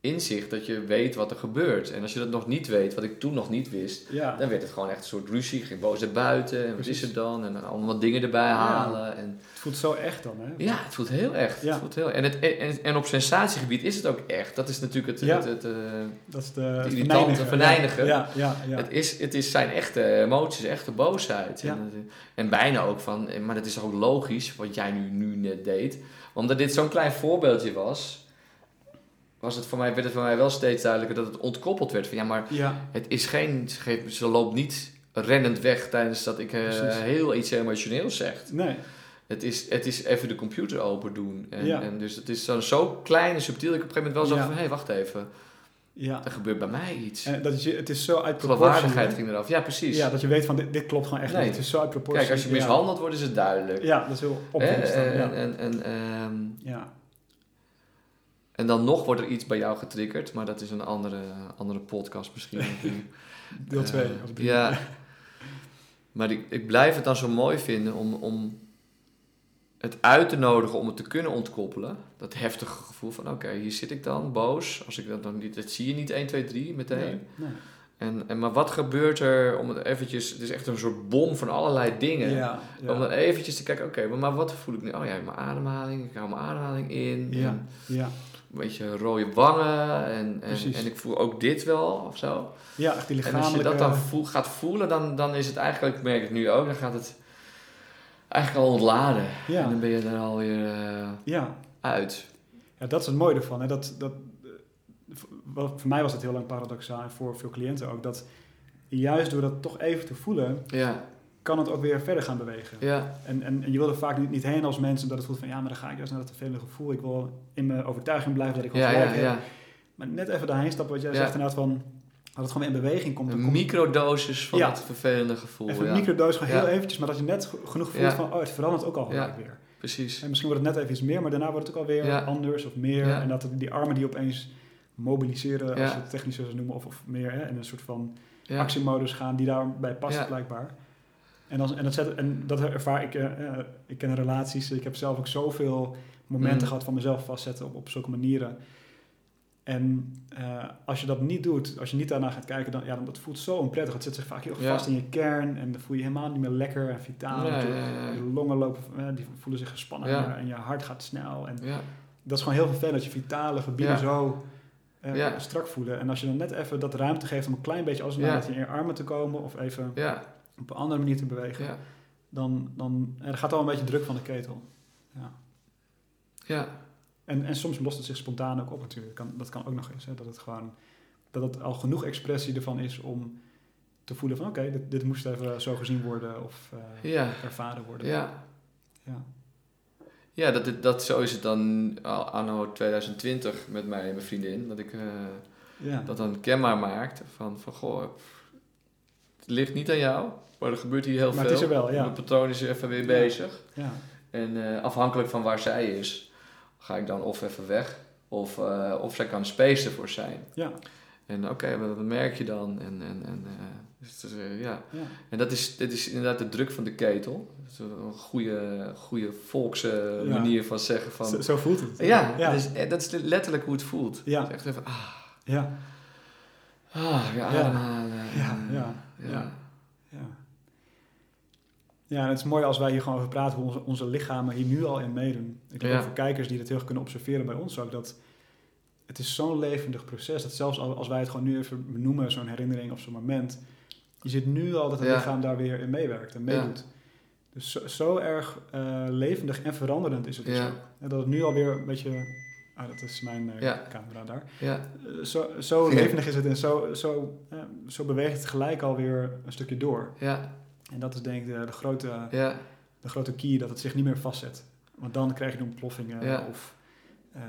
inzicht dat je weet wat er gebeurt. En als je dat nog niet weet, wat ik toen nog niet wist, ja. dan werd het gewoon echt een soort ruzie. Ging boos naar buiten. En wat is er dan? En dan allemaal dingen erbij Ja. halen. En Het voelt zo echt dan, hè? ja, het voelt heel echt. Ja. Het voelt heel, en, het, en, en op sensatiegebied is het ook echt. Dat is natuurlijk het, het, het, eh, Dat is de... het irritante, venijnigen. Ja, ja, ja. het, is, het is zijn echte emoties, echte boosheid. En, het- en bijna ook van, maar dat is ook logisch, wat jij nu, nu net deed. Omdat dit zo'n klein voorbeeldje was, was het voor mij, werd het voor mij wel steeds duidelijker dat het ontkoppeld werd. Van ja, maar ja, het is geen, ze loopt niet rennend weg tijdens dat ik eh, heel iets emotioneels zeg. nee. Het is, het is even de computer open doen. En, Ja. en dus het is dan zo klein en subtiel. dat Ik op een gegeven moment wel Ja. van, hé, wacht even. Ja. Er gebeurt bij mij iets. En dat je- het is zo uit proportie. Geloofwaardigheid ging eraf. Ja, precies. Ja, dat je weet van dit, dit klopt gewoon echt Nee. niet. Het is zo uit proportie. Kijk, als je Ja. mishandeld wordt, is het duidelijk. Ja, dat is heel dan, En, en, en, ehm, ja. En dan nog wordt er iets bij jou getriggerd, maar dat is een andere, andere podcast misschien. [laughs] Deel 2. Eh, ja. Maar ik, ik blijf het dan zo mooi vinden om, om het uit te nodigen om het te kunnen ontkoppelen. Dat heftige gevoel van, oké, hier zit ik dan, boos. Als ik dat dan niet, dat zie je niet 1, 2, 3 meteen. Nee, nee. En, en, maar wat gebeurt er om het eventjes... Het is echt een soort bom van allerlei dingen. Ja, ja. Om dan eventjes te kijken, oké, maar, maar wat voel ik nu? Oh ja, mijn ademhaling. Ik hou mijn ademhaling in. Ja, En ja. Een beetje rode wangen. En, en, en ik voel ook dit wel, of zo. ja, echt die En als lichamelijke... je dat dan voel, gaat voelen, dan, dan is het eigenlijk... Ik merk het nu ook, dan gaat het eigenlijk al ontladen. En dan ja, ben je er alweer eh ja. uit. ja, dat is het mooie ervan. Hè? Dat, dat, eh, voor mij was het heel lang paradoxaal en voor veel cliënten ook. Dat juist door dat toch even te voelen, Ja, kan het ook weer verder gaan bewegen. ja, En, en, en je wil er vaak niet, niet heen als mensen, omdat het voelt van ja, maar dan ga ik juist naar dat vervelende gevoel. Ik wil in mijn overtuiging blijven dat ik wel ja, gelijk ja, heb. ja. Maar net even daarheen stappen, wat jij zegt inderdaad van, dat het gewoon in beweging komt. Een komt microdosis van het vervelende gevoel. even ja. een microdoos, gewoon heel eventjes, maar dat je net genoeg voelt van, oh, het verandert ook al gelijk Ja. weer. Precies. En misschien wordt het net even iets meer, maar daarna wordt het ook alweer anders of meer. En dat die armen die opeens mobiliseren, als je het technisch zou noemen, of, of meer, hè, in een soort van actiemodus gaan die daarbij past Ja. blijkbaar. En, als, en, dat zet, en dat ervaar ik, eh, eh, ik ken relaties, ik heb zelf ook zoveel momenten Mm. gehad van mezelf vastzetten op, op zulke manieren. En eh, als je dat niet doet, als je niet daarna gaat kijken, dan, ja, dan dat voelt zo onprettig. Het zit zich vaak heel Ja. vast in je kern en dan voel je je helemaal niet meer lekker en vitaal. Ja, Je- ja, ja. Je longen lopen, die voelen zich gespannen en je- en hart gaat snel. En dat is gewoon heel vervelend dat je vitale gebieden zo strak voelen. En als je dan net even dat ruimte geeft om een klein beetje als naar in je armen te komen of even Ja. Op een andere manier te bewegen, Ja. dan, dan er gaat al een beetje druk van de ketel. Ja. Ja. En, en soms lost het zich spontaan ook op natuurlijk. Kan, dat kan ook nog eens. Hè, dat het gewoon dat het al genoeg expressie ervan is om te voelen van oké, dit, dit moest even zo gezien worden of eh, Ja. ervaren worden. Ja. Ja. Ja, dat, dat, zo is het dan anno 2020 met mij en mijn vriendin. Dat ik eh, Ja. dat dan kenbaar maakt van, van goh, ligt niet aan jou, maar er gebeurt hier heel Maar veel. het is er wel, ja. Mijn patroon is even weer bezig. ja. En eh, afhankelijk van waar zij is, ga ik dan of even weg, of, eh, of zij kan space ervoor zijn. Ja. En oké, wat wat merk je dan? En, en, en, eh, dus ja. Ja. en dat is, dit is inderdaad de druk van de ketel. Dat is een goede, goede volkse Ja. manier van zeggen van... Zo, zo voelt het. ja, ja. Dat, is, dat is letterlijk hoe het voelt. Ja. Het echt even, ah, ja. ah weer ademhalen. Ja, ja, ja. ja. Ja. En het is mooi als wij hier gewoon over praten, hoe onze, onze lichamen hier nu al in meedoen. Ik denk Ja. ook voor kijkers die dat heel erg kunnen observeren bij ons ook, dat het is zo'n levendig proces, dat zelfs al- als wij het gewoon nu even benoemen, zo'n herinnering of zo'n moment, je ziet nu al dat het Ja. lichaam daar weer in meewerkt en meedoet. Dus zo, zo erg eh, levendig en veranderend is het dus ook. En dat het nu alweer een beetje Ah, dat is mijn eh, Ja. camera daar. Ja, Eh, zo zo levendig is het en zo, zo, eh, zo beweegt het gelijk alweer een stukje door. ja, En dat is denk ik de, de, grote, ja, de grote key, dat het zich niet meer vastzet. Want dan krijg je de ontploffingen Ja. of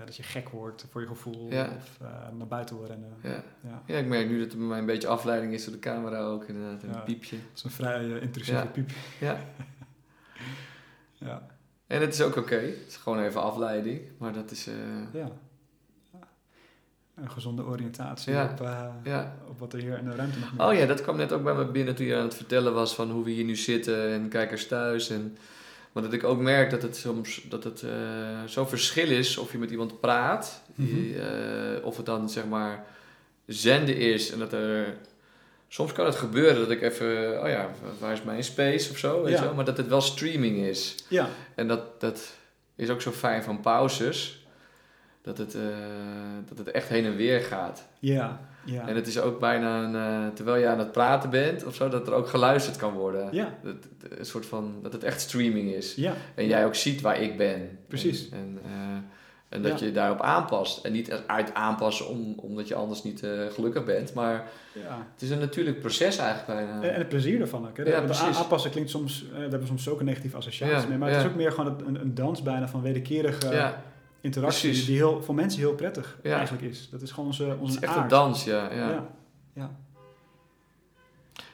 dat je gek wordt voor je gevoel of naar buiten wil rennen. ja. Ja. Ja, ik merk nu dat er bij mij een beetje afleiding is door de camera ook, inderdaad. Een piepje. Dat is een vrij intrusieve Ja. piep. Ja. [laughs] Ja. En het is ook oké. Het is gewoon even afleiding. Maar dat is... eh, Ja. Een gezonde oriëntatie Ja. op, eh, ja. op wat er hier in de ruimte nog Oh ja, dat kwam net ook bij me binnen toen je aan het vertellen was van hoe we hier nu zitten en kijkers thuis. En, maar dat ik ook merk dat het soms dat het eh, zo'n verschil is of je met iemand praat, die, Mhm. of het dan zeg maar zenden is en dat er. Soms kan het gebeuren dat ik even, oh ja, waar is mijn space of zo, weet Ja. je wel? Maar dat het wel streaming is. Ja, En dat, dat is ook zo fijn van pauzes, dat het, eh, dat het echt heen en weer gaat. ja, ja. En het is ook bijna een, eh, terwijl je aan het praten bent of zo, dat er ook geluisterd kan worden. Ja, Dat, een soort van, dat het echt streaming is. ja, En jij ook ziet waar ik ben. Precies. En, en, eh, en dat Ja. je daarop aanpast. En niet uit aanpassen om, omdat je anders niet eh, gelukkig bent. Maar ja. het is een natuurlijk proces eigenlijk bijna. En, en het plezier ervan ook. Hè? Ja, De- aanpassen klinkt soms, eh, daar hebben we soms ook een negatieve associatie mee. Maar het is ook meer gewoon een, een dans bijna van wederkerige interactie. precies. Die heel, voor mensen heel prettig eigenlijk is. Dat is gewoon onze, het onze is echt aard. een dans, ja. ja. Ja. ja.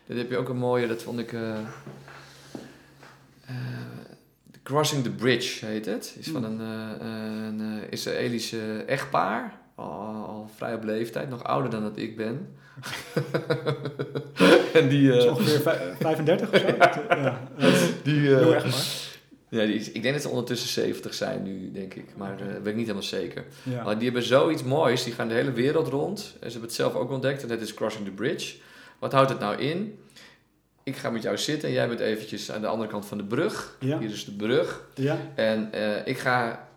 Dat heb je ook een mooie, dat vond ik... eh, Crossing the Bridge heet het. Is van Hmm. een, eh, een eh, Israëlische echtpaar. Al, al vrij op leeftijd, nog ouder dan dat ik ben. [laughs] en die... Dat is eh, ongeveer vij- 35 of zo. [laughs] ja. dat is die heel erg waar. ja, die, is- ik denk dat ze ondertussen 70 zijn nu, denk ik. Maar eh weet ik niet helemaal zeker. Ja. Maar die hebben zoiets moois. Die gaan de hele wereld rond. En ze hebben het zelf ook ontdekt. En dat is Crossing the Bridge. Wat houdt het nou in? Ik ga met jou zitten en jij bent eventjes aan de andere kant van de brug. Ja. Hier is de brug. ja. En eh, ik ga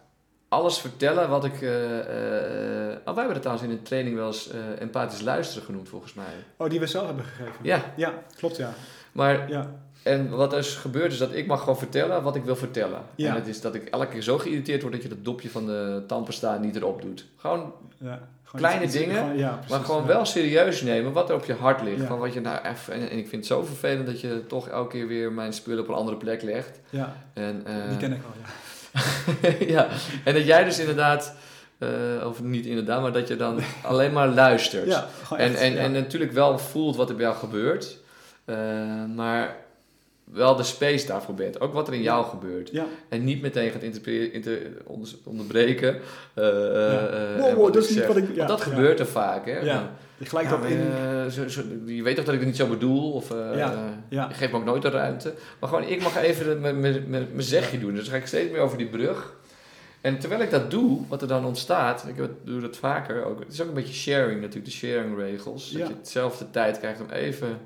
alles vertellen wat ik... oh, wij hebben het trouwens in een training wel eens empathisch luisteren genoemd, volgens mij. Oh, die we zelf hebben gegeven. Ja, Ja, klopt ja. maar Ja, en wat dus gebeurt is dat ik mag gewoon vertellen wat ik wil vertellen. Ja. En het is dat ik elke keer zo geïrriteerd word dat je dat dopje van de tandpasta niet erop doet. Gewoon, ja. Kleine dingen, gewoon- ja, precies, maar gewoon ja. wel serieus nemen wat er op je hart ligt. Ja. Van wat je nou even, en, en ik vind het zo vervelend dat je toch elke keer weer mijn spullen op een andere plek legt. Ja, En, eh, die ken ik wel, ja. [laughs] ja, en dat jij dus inderdaad, eh, of niet inderdaad, maar dat je dan [laughs] alleen maar luistert. Ja, En, en, en natuurlijk wel voelt wat er bij jou gebeurt, eh, maar wel de space daarvoor bent. Ook wat er in jou gebeurt. Ja, En niet meteen gaat inter, onder- onderbreken. Ja. Wow, en wow, wat dat is niet zeg. wat ik- ja, dat gebeurt er vaak, hè? Ja. je maar, in... zo, zo, je weet toch dat ik het niet zo bedoel? Of, ja. Je geeft me ook nooit de ruimte. Maar gewoon, ik mag even mijn- zegje doen. Dus dan ga ik steeds meer over die brug. En terwijl ik dat doe, wat er dan ontstaat, ik doe dat vaker ook. Het is ook een beetje sharing natuurlijk, de sharing regels. Dat je hetzelfde tijd krijgt om even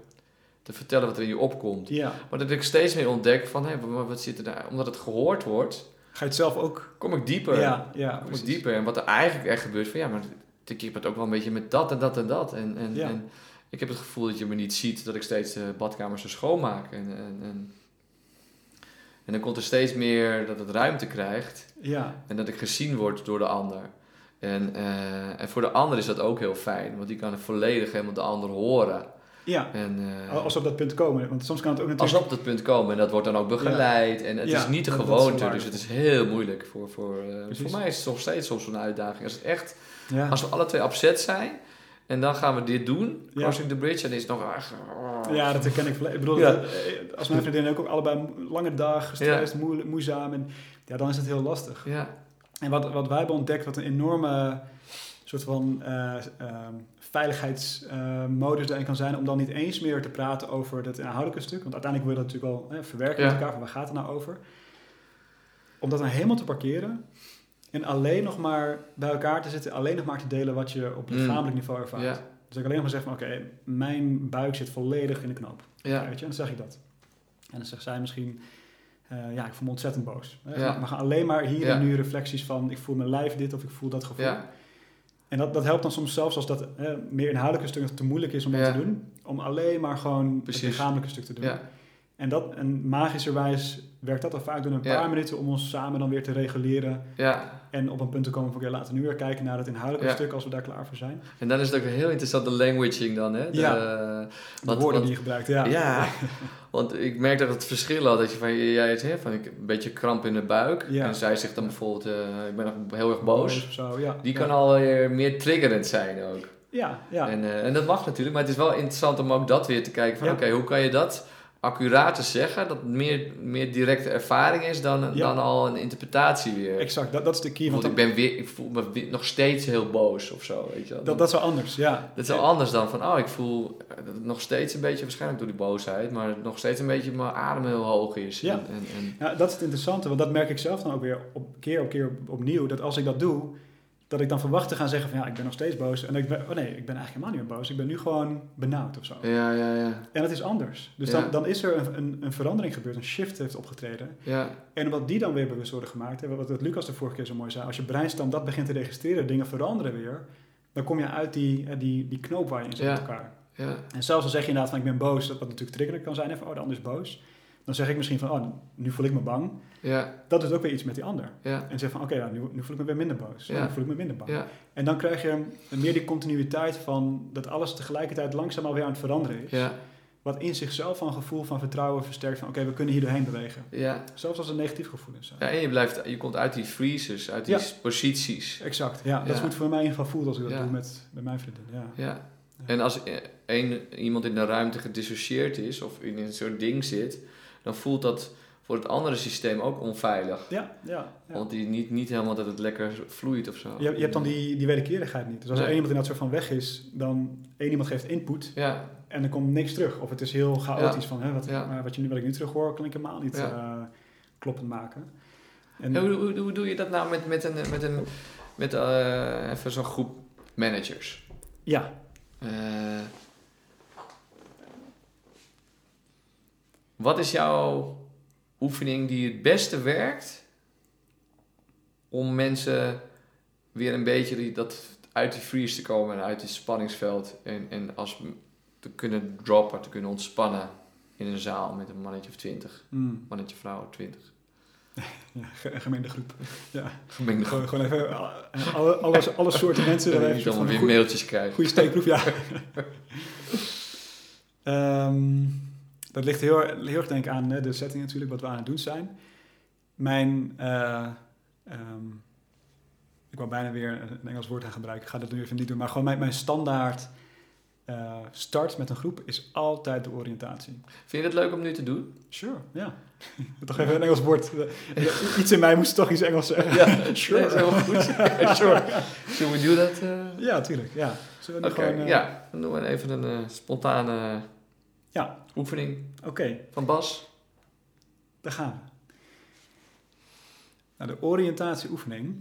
te vertellen wat er in je opkomt. Ja, Maar dat ik steeds meer ontdek van, hé, maar wat zit er daar? Omdat het gehoord wordt, ga je het zelf ook... kom ik dieper. Ja, ja, kom ik precies. dieper. En wat er eigenlijk echt gebeurt, van ja, maar ik heb het ook wel een beetje met dat en dat en dat. En, en, Ja. en ik heb het gevoel dat je me niet ziet, dat ik steeds de badkamers zo schoonmaak. En, en, en, en dan komt er steeds meer dat het ruimte krijgt Ja, en dat ik gezien word door de ander. En, eh, en voor de ander is dat ook heel fijn, want die kan volledig helemaal de ander horen. Ja. En, eh, Als op dat punt komen. Want soms kan het ook als natuurlijk... we op dat punt komen en dat wordt dan ook begeleid. En het Ja, is niet de gewoonte, dus het is heel moeilijk. Voor, voor, eh, Precies. voor mij is het nog steeds soms een uitdaging. Als, het echt, Ja, als we alle twee upset zijn en dan gaan we dit doen, crossing the bridge, en is het nog... ah, ja, dat herken ik. Ik bedoel, eh, als mijn vriendin ook, ook allebei lange dag, gestrest, moe- moeizaam. En ja, dan is het heel lastig. Ja, En wat, wat wij hebben ontdekt, wat een enorme soort van eh, ehm, veiligheidsmodus daarin kan zijn, om dan niet eens meer te praten over het inhoudelijke stuk. Want uiteindelijk wil je dat natuurlijk wel hè, verwerken met elkaar, van waar gaat het nou over? Om dat dan helemaal te parkeren en alleen nog maar bij elkaar te zitten, alleen nog maar te delen wat je op Mm. lichamelijk niveau ervaart. Ja. Dus ik alleen nog maar zeg van, oké, mijn buik zit volledig in de knoop. ja, Weet je? En dan zeg ik dat. En dan zegt zij misschien, eh, ja, ik voel me ontzettend boos. Hè? Ja. Maar gaan alleen maar hier en nu reflecties van, ik voel mijn lijf dit of ik voel dat gevoel. ja, En dat, dat helpt dan soms zelfs als dat hè, meer inhoudelijke stuk te moeilijk is om dat Ja. te doen. Om alleen maar gewoon Precies. het lichamelijke stuk te doen. ja, En, dat, en magischerwijs werkt dat dan vaak door een Ja. paar minuten om ons samen dan weer te reguleren. Ja, En op een punt te komen van, oké, laten we nu weer kijken naar het inhoudelijke Ja. stuk als we daar klaar voor zijn. en dan is het ook heel interessant de languaging dan, hè? De, Ja. eh, De want- woorden want- die je gebruikt, ja. Ja, [laughs] want ik merk dat het verschil had. Dat je van, jij het hè, van ik, een beetje kramp in de buik. En zij zegt dan bijvoorbeeld, eh, ik ben nog heel erg boos. zo. Die kan alweer meer triggerend zijn ook. Ja, ja. En, eh, en dat mag natuurlijk, maar het is wel interessant om ook dat weer te kijken van oké, hoe kan je dat accurater zeggen? Dat het meer, meer directe ervaring is dan, Ja. dan al een interpretatie weer. exact. Dat, dat is de key. Want dan- ik, ben weer, ik voel me weer- nog steeds heel boos of zo, weet je wel. dat, dat is wel anders, ja. Dat is wel anders dan van, oh, ik voel nog steeds een beetje, waarschijnlijk door die boosheid, maar nog steeds een beetje mijn adem heel hoog is. Ja. En, en, en- Ja, dat is het interessante, want dat merk ik zelf dan ook weer op, keer op keer op- opnieuw. Dat als ik dat doe, dat ik dan verwacht te gaan zeggen van ja, ik ben nog steeds boos. En dat ik ben, oh nee, ik ben eigenlijk helemaal niet meer boos. Ik ben nu gewoon benauwd of zo. ja, ja, ja, En dat is anders. Dus Ja. dan, dan is er een, een, een verandering gebeurd, een shift heeft opgetreden. ja, En omdat die dan weer bewust worden gemaakt, hè, wat, wat Lucas de vorige keer zo mooi zei, als je breinstam dat begint te registreren, dingen veranderen weer, dan kom je uit die, die, die knoop waar je in zit Ja. met elkaar. ja, En zelfs al zeg je inderdaad van ik ben boos, dat wat natuurlijk triggerend kan zijn, even, oh de ander is boos. Dan zeg ik misschien van, oh nu voel ik me bang. ja, Dat doet ook weer iets met die ander. ja, En zeg van, oké, ja, nu, nu voel ik me weer minder boos. Ja. Nu voel ik me minder bang. ja, En dan krijg je meer die continuïteit van dat alles tegelijkertijd langzaam alweer aan het veranderen is. ja, Wat in zichzelf een gevoel van vertrouwen versterkt van, oké, we kunnen hier doorheen bewegen. ja. Zelfs als er negatief gevoelens zijn. Ja, en je, blijft, je komt uit die freezes, uit die posities. Exact, ja. Dat is het voor mij in ieder geval voelt als ik dat doe met, met mijn vriendin. Ja. Ja. En als een, iemand in de ruimte gedissocieerd is of in een soort ding zit, dan voelt dat voor het andere systeem ook onveilig. Ja, ja. ja. Want die niet, niet helemaal dat het lekker vloeit of zo. Je, je hebt dan die, die wederkerigheid niet. Dus als er één iemand in dat soort van weg is, dan één iemand geeft input Ja, en er komt niks terug. Of het is heel chaotisch Ja. van, hè, wat, maar wat, je nu, wat ik nu terug hoor, kan ik helemaal niet eh, kloppend maken. En, En hoe, hoe, hoe doe je dat nou met, met, een, met, een, met eh, even zo'n groep managers? ja, Eh, wat is jouw oefening die het beste werkt om mensen weer een beetje die, dat, uit die freeze te komen en uit het spanningsveld en, en als te kunnen droppen, te kunnen ontspannen in een zaal met een mannetje of twintig, mm, mannetje vrouw twintig, [laughs] ja gemengde groep. Ja, gemengde gewoon, gewoon even eh, alle, alles, alle soorten [laughs] mensen. Dat je allemaal weer mailtjes krijgen. Goede steekproef, ja. [laughs] Ehm, dat ligt heel, heel erg denk ik aan de setting natuurlijk, wat we aan het doen zijn. Mijn, eh, ehm, ik wou bijna weer een Engels woord gaan gebruiken, ik ga dat nu even niet doen, maar gewoon mijn, mijn standaard eh, start met een groep is altijd de oriëntatie. Vind je het leuk om nu te doen? Sure, ja. [laughs] toch even een Engels woord. Eh, Iets in mij moest toch iets Engels zeggen. Ja, [laughs] sure. nee, is helemaal goed. [laughs] sure. Zullen we do dat? eh? Ja, tuurlijk. Ja. Zullen we Oké, gewoon... ja. Dan doen we even een spontane Ja. oefening Oké. van Bas. Daar gaan we. Nou, de oriëntatieoefening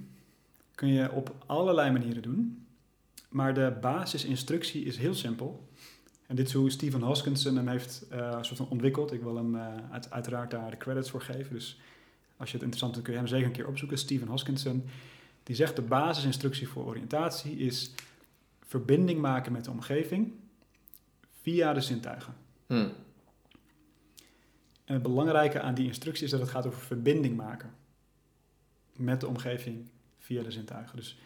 kun je op allerlei manieren doen. Maar de basisinstructie is heel simpel. En dit is hoe Stephen Hoskinson hem heeft eh, soort van ontwikkeld. Ik wil hem eh, uit- uiteraard daar de credits voor geven. Dus als je het interessant vindt, kun je hem zeker een keer opzoeken. Stephen Hoskinson. Die zegt de basisinstructie voor oriëntatie is verbinding maken met de omgeving via de zintuigen. Hm. En het belangrijke aan die instructie is dat het gaat over verbinding maken met de omgeving via de zintuigen. Dus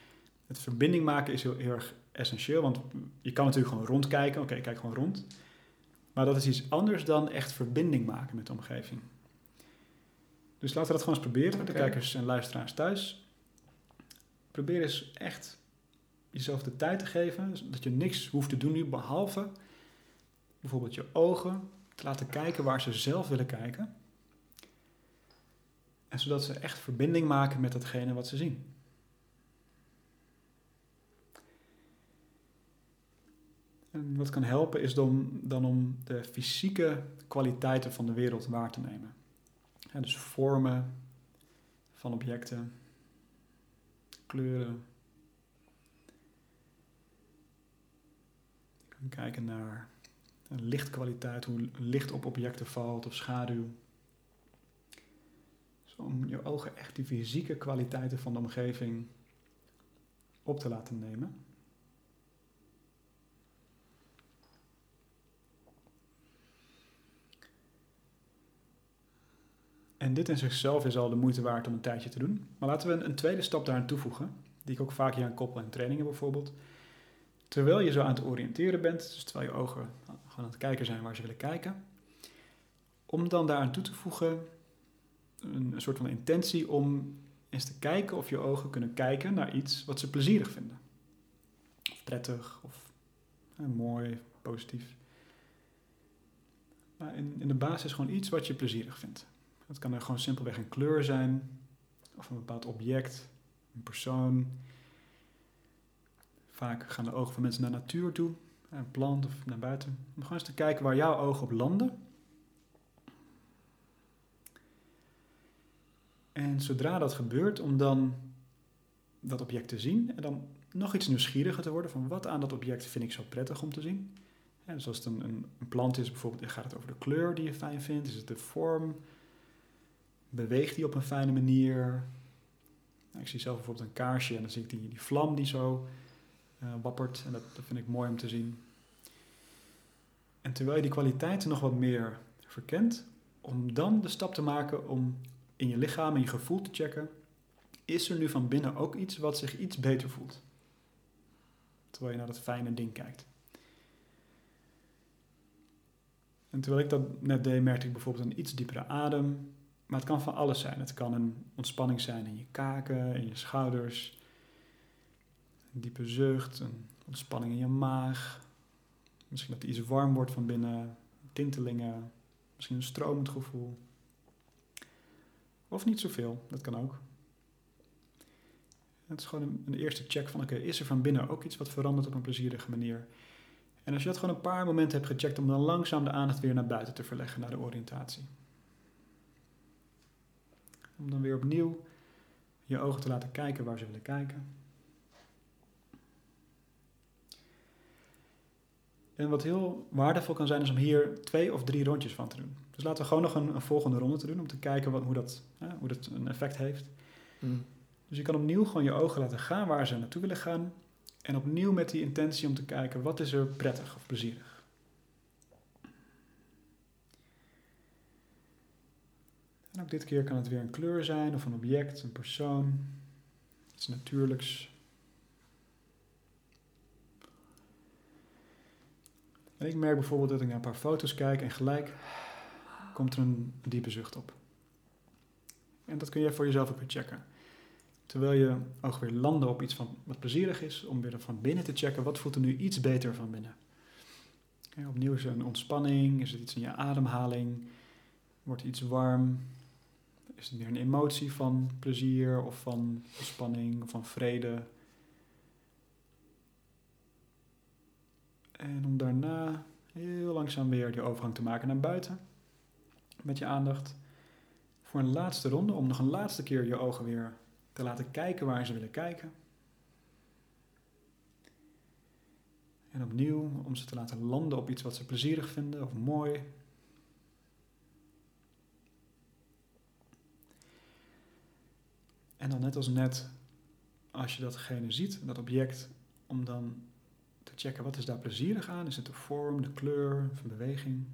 het verbinding maken is heel, heel erg essentieel, want je kan natuurlijk gewoon rondkijken. Oké, ik kijk gewoon rond. Maar dat is iets anders dan echt verbinding maken met de omgeving. Dus laten we dat gewoon eens proberen, de Oké. kijkers en luisteraars thuis. Probeer eens echt jezelf de tijd te geven, dat je niks hoeft te doen nu, behalve bijvoorbeeld je ogen te laten kijken waar ze zelf willen kijken. En zodat ze echt verbinding maken met datgene wat ze zien. En wat kan helpen is dan, dan om de fysieke kwaliteiten van de wereld waar te nemen. Dus vormen van objecten, kleuren. Kijken naar lichtkwaliteit, hoe licht op objecten valt of schaduw. Om je ogen echt die fysieke kwaliteiten van de omgeving op te laten nemen. En dit in zichzelf is al de moeite waard om een tijdje te doen. Maar laten we een, een tweede stap daaraan toevoegen, die ik ook vaak hier aan koppel in trainingen bijvoorbeeld. Terwijl je zo aan het oriënteren bent, dus terwijl je ogen gewoon aan het kijken zijn waar ze willen kijken, om dan daaraan toe te voegen een, een soort van intentie om eens te kijken of je ogen kunnen kijken naar iets wat ze plezierig vinden. Of prettig, of eh, mooi, positief. Maar in, in de basis gewoon iets wat je plezierig vindt. Het kan er gewoon simpelweg een kleur zijn, of een bepaald object, een persoon. Vaak gaan de ogen van mensen naar natuur toe, een plant of naar buiten. Om gewoon eens te kijken waar jouw ogen op landen. En zodra dat gebeurt, om dan dat object te zien en dan nog iets nieuwsgieriger te worden van wat aan dat object vind ik zo prettig om te zien. Ja, dus als het een, een, plant is, bijvoorbeeld, gaat het over de kleur die je fijn vindt, is het de vorm, beweegt die op een fijne manier. Nou, ik zie zelf bijvoorbeeld een kaarsje en dan zie ik die, die vlam die zo uh, wappert en dat, dat vind ik mooi om te zien. En terwijl je die kwaliteiten nog wat meer verkent, om dan de stap te maken om in je lichaam en je gevoel te checken, is er nu van binnen ook iets wat zich iets beter voelt. Terwijl je naar dat fijne ding kijkt. En terwijl ik dat net deed, merkte ik bijvoorbeeld een iets diepere adem. Maar het kan van alles zijn. Het kan een ontspanning zijn in je kaken, in je schouders. Een diepe zucht, een ontspanning in je maag. Misschien dat het iets warm wordt van binnen, tintelingen. Misschien een stromend gevoel. Of niet zoveel, dat kan ook. Het is gewoon een, een eerste check van, oké, is er van binnen ook iets wat verandert op een plezierige manier? En als je dat gewoon een paar momenten hebt gecheckt, om dan langzaam de aandacht weer naar buiten te verleggen, naar de oriëntatie. Om dan weer opnieuw je ogen te laten kijken waar ze willen kijken. En wat heel waardevol kan zijn, is om hier twee of drie rondjes van te doen. Dus laten we gewoon nog een, een volgende ronde te doen om te kijken wat, hoe, dat, hoe dat een effect heeft. Mm. Dus je kan opnieuw gewoon je ogen laten gaan waar ze naartoe willen gaan. En opnieuw met die intentie om te kijken wat is er prettig of plezierig. En ook dit keer kan het weer een kleur zijn of een object, een persoon, iets natuurlijks. En ik merk bijvoorbeeld dat ik naar een paar foto's kijk en gelijk komt er een diepe zucht op. En dat kun je voor jezelf ook weer checken. Terwijl je ogen weer landen op iets van wat plezierig is, om weer van binnen te checken wat voelt er nu iets beter van binnen. Opnieuw is er een ontspanning, is het iets in je ademhaling, wordt iets warm, is het meer een emotie van plezier of van ontspanning of van vrede. En om daarna heel langzaam weer die overgang te maken naar buiten met je aandacht. Voor een laatste ronde, om nog een laatste keer je ogen weer te laten kijken waar ze willen kijken. En opnieuw om ze te laten landen op iets wat ze plezierig vinden of mooi. En dan net als net, als je datgene ziet, dat object, om dan checken wat is daar plezierig aan. Is het de vorm, de kleur een beweging?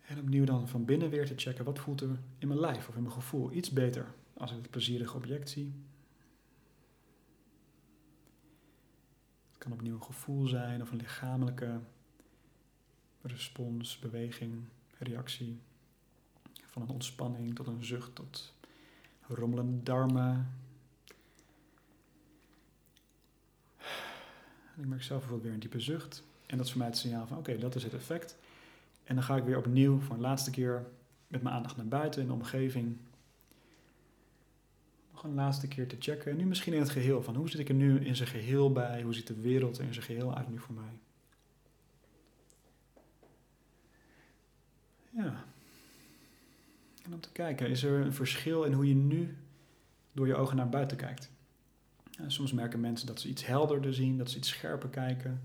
En opnieuw dan van binnen weer te checken, wat voelt er in mijn lijf of in mijn gevoel iets beter als ik het plezierige object zie. Het kan opnieuw een gevoel zijn of een lichamelijke respons, beweging, reactie. Van een ontspanning tot een zucht, tot rommelende darmen. Ik merk zelf bijvoorbeeld weer een diepe zucht. En dat is voor mij het signaal van oké, dat is het effect. En dan ga ik weer opnieuw voor een laatste keer met mijn aandacht naar buiten in de omgeving. Nog een laatste keer te checken. En nu misschien in het geheel. Van hoe zit ik er nu in zijn geheel bij? Hoe ziet de wereld er in zijn geheel uit nu voor mij? Ja. En om te kijken, is er een verschil in hoe je nu door je ogen naar buiten kijkt? Soms merken mensen dat ze iets helderder zien, dat ze iets scherper kijken,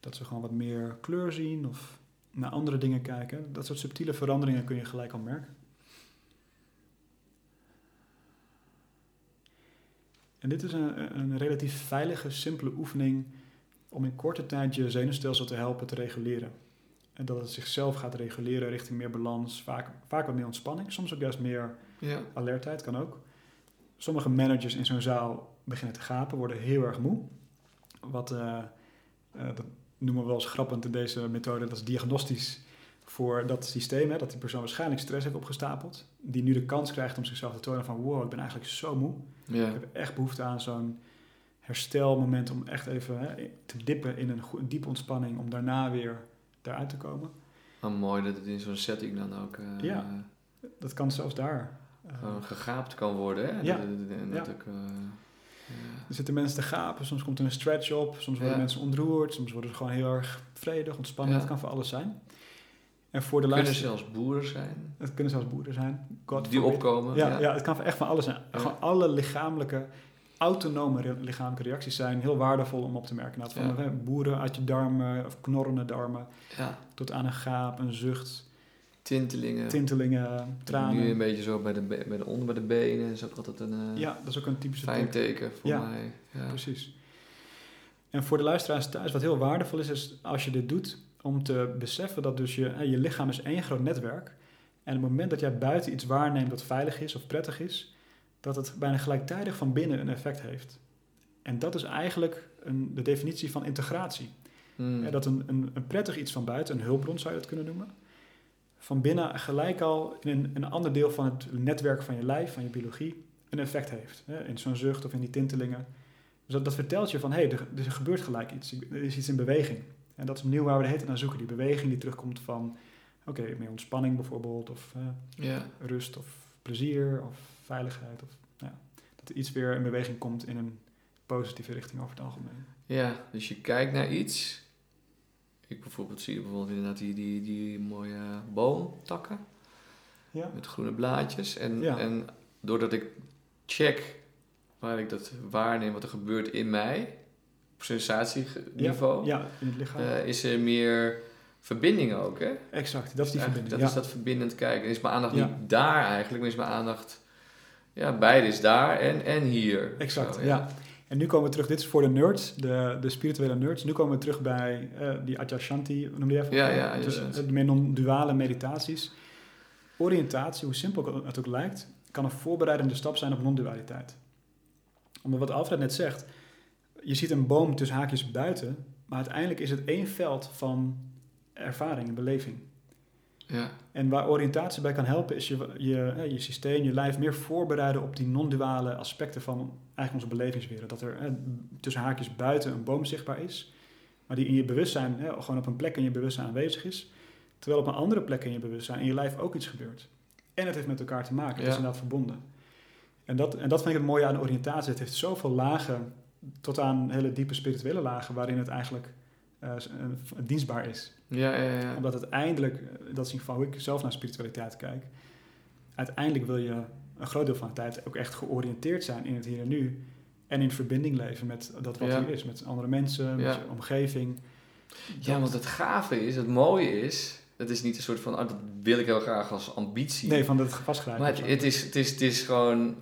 dat ze gewoon wat meer kleur zien of naar andere dingen kijken. Dat soort subtiele veranderingen kun je gelijk al merken. En dit is een, een relatief veilige, simpele oefening om in korte tijd je zenuwstelsel te helpen te reguleren. En dat het zichzelf gaat reguleren richting meer balans, vaak, vaak wat meer ontspanning. Soms ook juist meer Ja. alertheid, kan ook. Sommige managers in zo'n zaal beginnen te gapen, worden heel erg moe. Wat, eh, eh, dat noemen we wel eens grappend in deze methode, dat is diagnostisch voor dat systeem, hè, dat die persoon waarschijnlijk stress heeft opgestapeld. Die nu de kans krijgt om zichzelf te tonen van wow, ik ben eigenlijk zo moe. Ja. Ik heb echt behoefte aan zo'n herstelmoment om echt even hè, te dippen in een, diepe ontspanning, om daarna weer daaruit te komen. Maar mooi dat het in zo'n setting dan ook eh, Ja. Dat kan zelfs daar. gewoon gegaapt kan worden. Hè? Ja. Dat- dat- En dat Ja. ook, ja. Er zitten mensen te gapen, soms komt er een stretch op, soms worden mensen ontroerd, soms worden ze gewoon heel erg vredig, ontspannen. Het kan voor alles zijn. En voor de Kunnen luister... zelfs boeren zijn Het kunnen zelfs boeren zijn. God die opkomen. Ja, ja. het kan echt van alles zijn. Ja. Gewoon alle lichamelijke, autonome re- lichamelijke reacties zijn heel waardevol om op te merken. Nou, van Ja. boeren uit je darmen of knorrende darmen Ja. tot aan een gaap, een zucht, Tintelingen. tintelingen, Nu een tranen. beetje zo bij de, bij de onder bij de benen. is ook altijd een eh, Ja, dat is ook een typische fijn teken. voor Ja. mij. Ja. Precies. En voor de luisteraars thuis, wat heel waardevol is, is als je dit doet, om te beseffen dat dus je, je lichaam is één groot netwerk. En op het moment dat jij buiten iets waarneemt dat veilig is of prettig is, dat het bijna gelijktijdig van binnen een effect heeft. En dat is eigenlijk een, de definitie van integratie. Hmm. Ja, dat een, een, een prettig iets van buiten, een hulpbron zou je dat kunnen noemen, van binnen gelijk al in een, een ander deel van het netwerk van je lijf, van je biologie, een effect heeft. Hè, in zo'n zucht of in die tintelingen. Dus dat, dat vertelt je van, hé, hey, er, er gebeurt gelijk iets. Er is iets in beweging. En dat is opnieuw waar we de hele tijd naar zoeken. Die beweging die terugkomt van, oké, meer ontspanning bijvoorbeeld, of rust, of plezier, of veiligheid. Of, ja, dat er iets weer in beweging komt in een positieve richting over het algemeen. ja, dus je kijkt naar iets. Ik bijvoorbeeld zie bijvoorbeeld inderdaad die, die, die mooie boomtakken Ja, met groene blaadjes. En, Ja. en doordat ik check waar ik dat waarneem, wat er gebeurt in mij, op sensatieniveau, ja in het lichaam. eh, is er meer verbinding ook. Hè? exact, dat is die verbinding. Dat is dat verbindend kijken. Is mijn aandacht niet daar eigenlijk, maar is mijn aandacht... Ja, beide is daar en, en hier. Exact, Zo, ja. En nu komen we terug, dit is voor de nerds, de, de spirituele nerds. Nu komen we terug bij eh, die Adyashanti, noem die even? Ja, ja, de, de meer non-duale meditaties. Oriëntatie, hoe simpel het ook lijkt, kan een voorbereidende stap zijn op non-dualiteit. Omdat wat Alfred net zegt, je ziet een boom tussen haakjes buiten, maar uiteindelijk is het één veld van ervaring en beleving. Ja, En waar oriëntatie bij kan helpen, is je, je, eh, je systeem, je lijf meer voorbereiden op die non-duale aspecten van eigenlijk onze belevingswereld. Dat er eh, tussen haakjes buiten een boom zichtbaar is, maar die in je bewustzijn, eh, gewoon op een plek in je bewustzijn aanwezig is. Terwijl op een andere plek in je bewustzijn, in je lijf ook iets gebeurt. En het heeft met elkaar te maken, het Ja. is inderdaad verbonden. En dat, en dat vind ik het mooie aan oriëntatie. Het heeft zoveel lagen, tot aan hele diepe spirituele lagen, waarin het eigenlijk eh, een- dienstbaar is ja, ja. ja. omdat uiteindelijk, eh, dat is in ieder geval hoe ik zelf naar spiritualiteit kijk, uiteindelijk wil je een groot deel van de tijd ook echt georiënteerd zijn in het hier en nu. En in verbinding leven met dat wat Ja. er is, met andere mensen, met Ja. je omgeving. Ja, want het gave is, het mooie is, het is niet een soort van, oh, dat wil ik heel graag als ambitie. Nee, van dat vastgrijpen. maar het, het, is, het, is, het is gewoon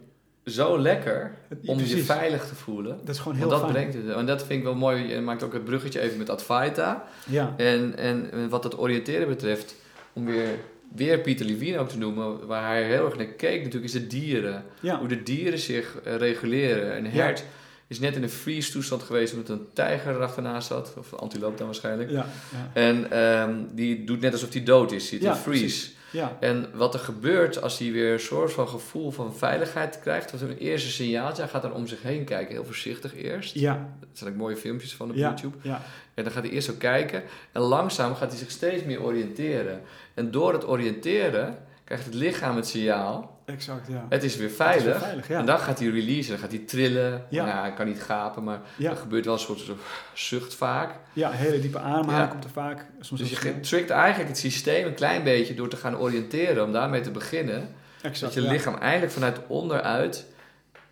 zo lekker om je veilig te voelen. Dat is gewoon heel Want dat fijn. brengt het. En dat vind ik wel mooi. Je maakt ook het bruggetje even met Advaita. Ja, En, en wat het oriënteren betreft, om weer, weer Pieter Levine ook te noemen, waar hij heel erg naar keek natuurlijk, is de dieren. ja, Hoe de dieren zich eh, reguleren. Een hert is net in een freeze toestand geweest omdat een tijger erachternaast zat. Of een antiloop dan waarschijnlijk. ja. En ehm, die doet net alsof hij dood is. Zit in freeze. precies. Ja. En wat er gebeurt als hij weer een soort van gevoel van veiligheid krijgt, wat een eerste signaaltje, hij gaat dan om zich heen kijken, heel voorzichtig eerst. Ja, Dat zijn ook mooie filmpjes van op ja, YouTube. ja, En dan gaat hij eerst zo kijken en langzaam gaat hij zich steeds meer oriënteren. En door het oriënteren krijgt het lichaam het signaal, exact, ja. het is weer is veilig. weer veilig, ja. En dan gaat hij releasen, dan gaat hij trillen. Ja. Nou, hij kan niet gapen, maar Ja, er gebeurt wel een soort, soort zucht vaak. ja, hele diepe ademhaling komt er vaak. Soms Dus je trickt eigenlijk het systeem een klein beetje door te gaan oriënteren, om daarmee te beginnen. Exact, dat je lichaam eigenlijk vanuit onderuit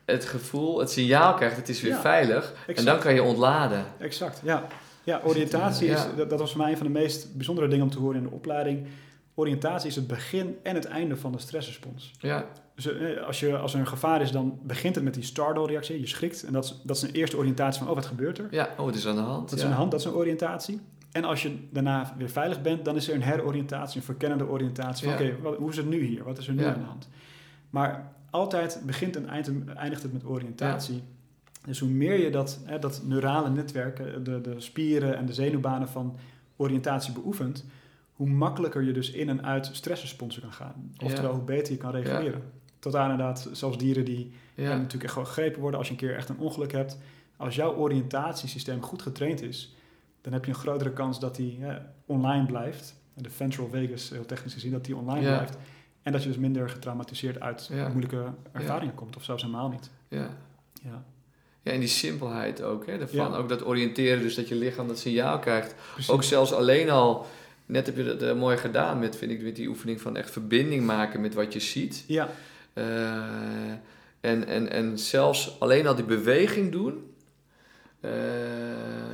het gevoel, het signaal krijgt, het is weer veilig. En dan kan je ontladen. Exact, ja. Ja, oriëntatie is, dat, dat was voor mij een van de meest bijzondere dingen om te horen in de opleiding. Oriëntatie is het begin en het einde van de stressrespons. Ja, Dus eh, als, je, als er een gevaar is, dan begint het met die startle-reactie. Je schrikt en dat is, dat is een eerste oriëntatie van, oh, wat gebeurt er? ja. oh, het is aan de hand. Dat is een hand, dat is een oriëntatie. En als je daarna weer veilig bent, dan is er een heroriëntatie, een verkennende oriëntatie. Van, Ja. Oké, hoe is het nu hier? Wat is er nu Ja. aan de hand? Maar altijd begint en eind- eindigt het met oriëntatie. Dus hoe meer je dat, hè, dat neurale netwerk, eh, de, de spieren en de zenuwbanen van oriëntatie beoefent, hoe makkelijker je dus in en uit stressresponsen kan gaan. Oftewel, Ja. hoe beter je kan reguleren. Tot aan inderdaad, zelfs dieren die Ja. en natuurlijk echt gewoon gegrepen worden als je een keer echt een ongeluk hebt. Als jouw oriëntatiesysteem goed getraind is, dan heb je een grotere kans dat die eh, online blijft. De ventral vagus, heel technisch gezien, dat die online blijft. En dat je dus minder getraumatiseerd uit moeilijke ervaringen komt, of zelfs helemaal niet. Ja. Ja, ja, en die simpelheid ook. Hè, daarvan. Ook dat oriënteren, dus dat je lichaam dat signaal krijgt. precies. Ook zelfs alleen al, net heb je dat eh, mooi gedaan met, vind ik, met die oefening van echt verbinding maken met wat je ziet. Ja, Eh, en, en, en zelfs alleen al die beweging doen. Eh,